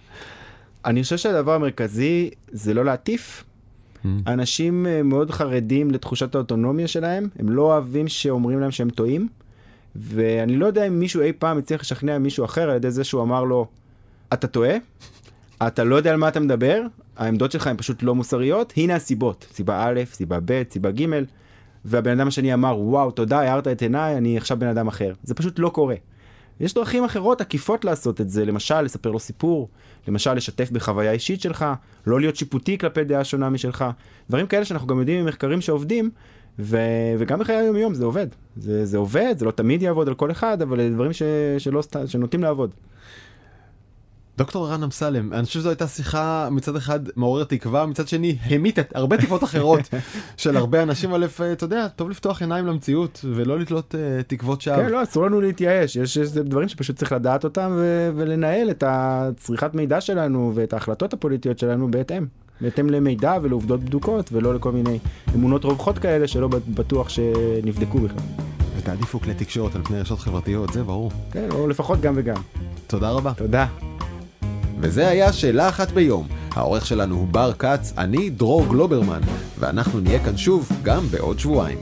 אני חושב שהדבר המרכזי זה לא להטיף. Mm. אנשים אה, מאוד חרדים לתחושת האוטונומיה שלהם, הם לא אוהבים שאומרים להם שהם טועים, ואני לא יודע אם מישהו אי פעם הצליח לשכנע מישהו אחר על ידי זה שהוא אמר לו, אתה טועה, אתה לא יודע על מה אתה מדבר, העמדות שלך הן פשוט לא מוסריות, הנה הסיבות, סיבה א', סיבה ב', סיבה ג', והבן אדם השני אמר וואו תודה הארת את עיניי אני עכשיו בן אדם אחר זה פשוט לא קורה. יש דרכים אחרות עקיפות לעשות את זה למשל לספר לו סיפור למשל לשתף בחוויה אישית שלך לא להיות שיפוטי כלפי דעה שונה משלך דברים כאלה שאנחנו גם יודעים ממחקרים שעובדים ו... וגם בחיי היום יום זה עובד. זה, זה עובד, זה לא תמיד יעבוד על כל אחד, אבל זה דברים ש... שלא. שנוטים לעבוד. דוקטור רן אמסלם, אני חושב שזו הייתה שיחה מצד אחד מעוררת תקווה, מצד שני המיתת הרבה תקוות אחרות של הרבה אנשים, אבל אתה יודע, טוב לפתוח עיניים למציאות ולא לתלות uh, תקוות שווא. כן, לא, אסור לנו להתייאש, יש, יש דברים שפשוט צריך לדעת אותם ו- ולנהל את הצריכת מידע שלנו ואת ההחלטות הפוליטיות שלנו בהתאם. בהתאם למידע ולעובדות בדוקות ולא לכל מיני אמונות רווחות כאלה שלא בטוח שנבדקו בכלל. ותעדיפו כלי תקשורת על פני רשתות חברתיות, זה ברור. כן, או לפחות גם וגם. תודה רבה. תודה. וזה היה שאלה אחת ביום. העורך שלנו הוא בר כץ, אני דרור גלוברמן, ואנחנו נהיה כאן שוב גם בעוד שבועיים.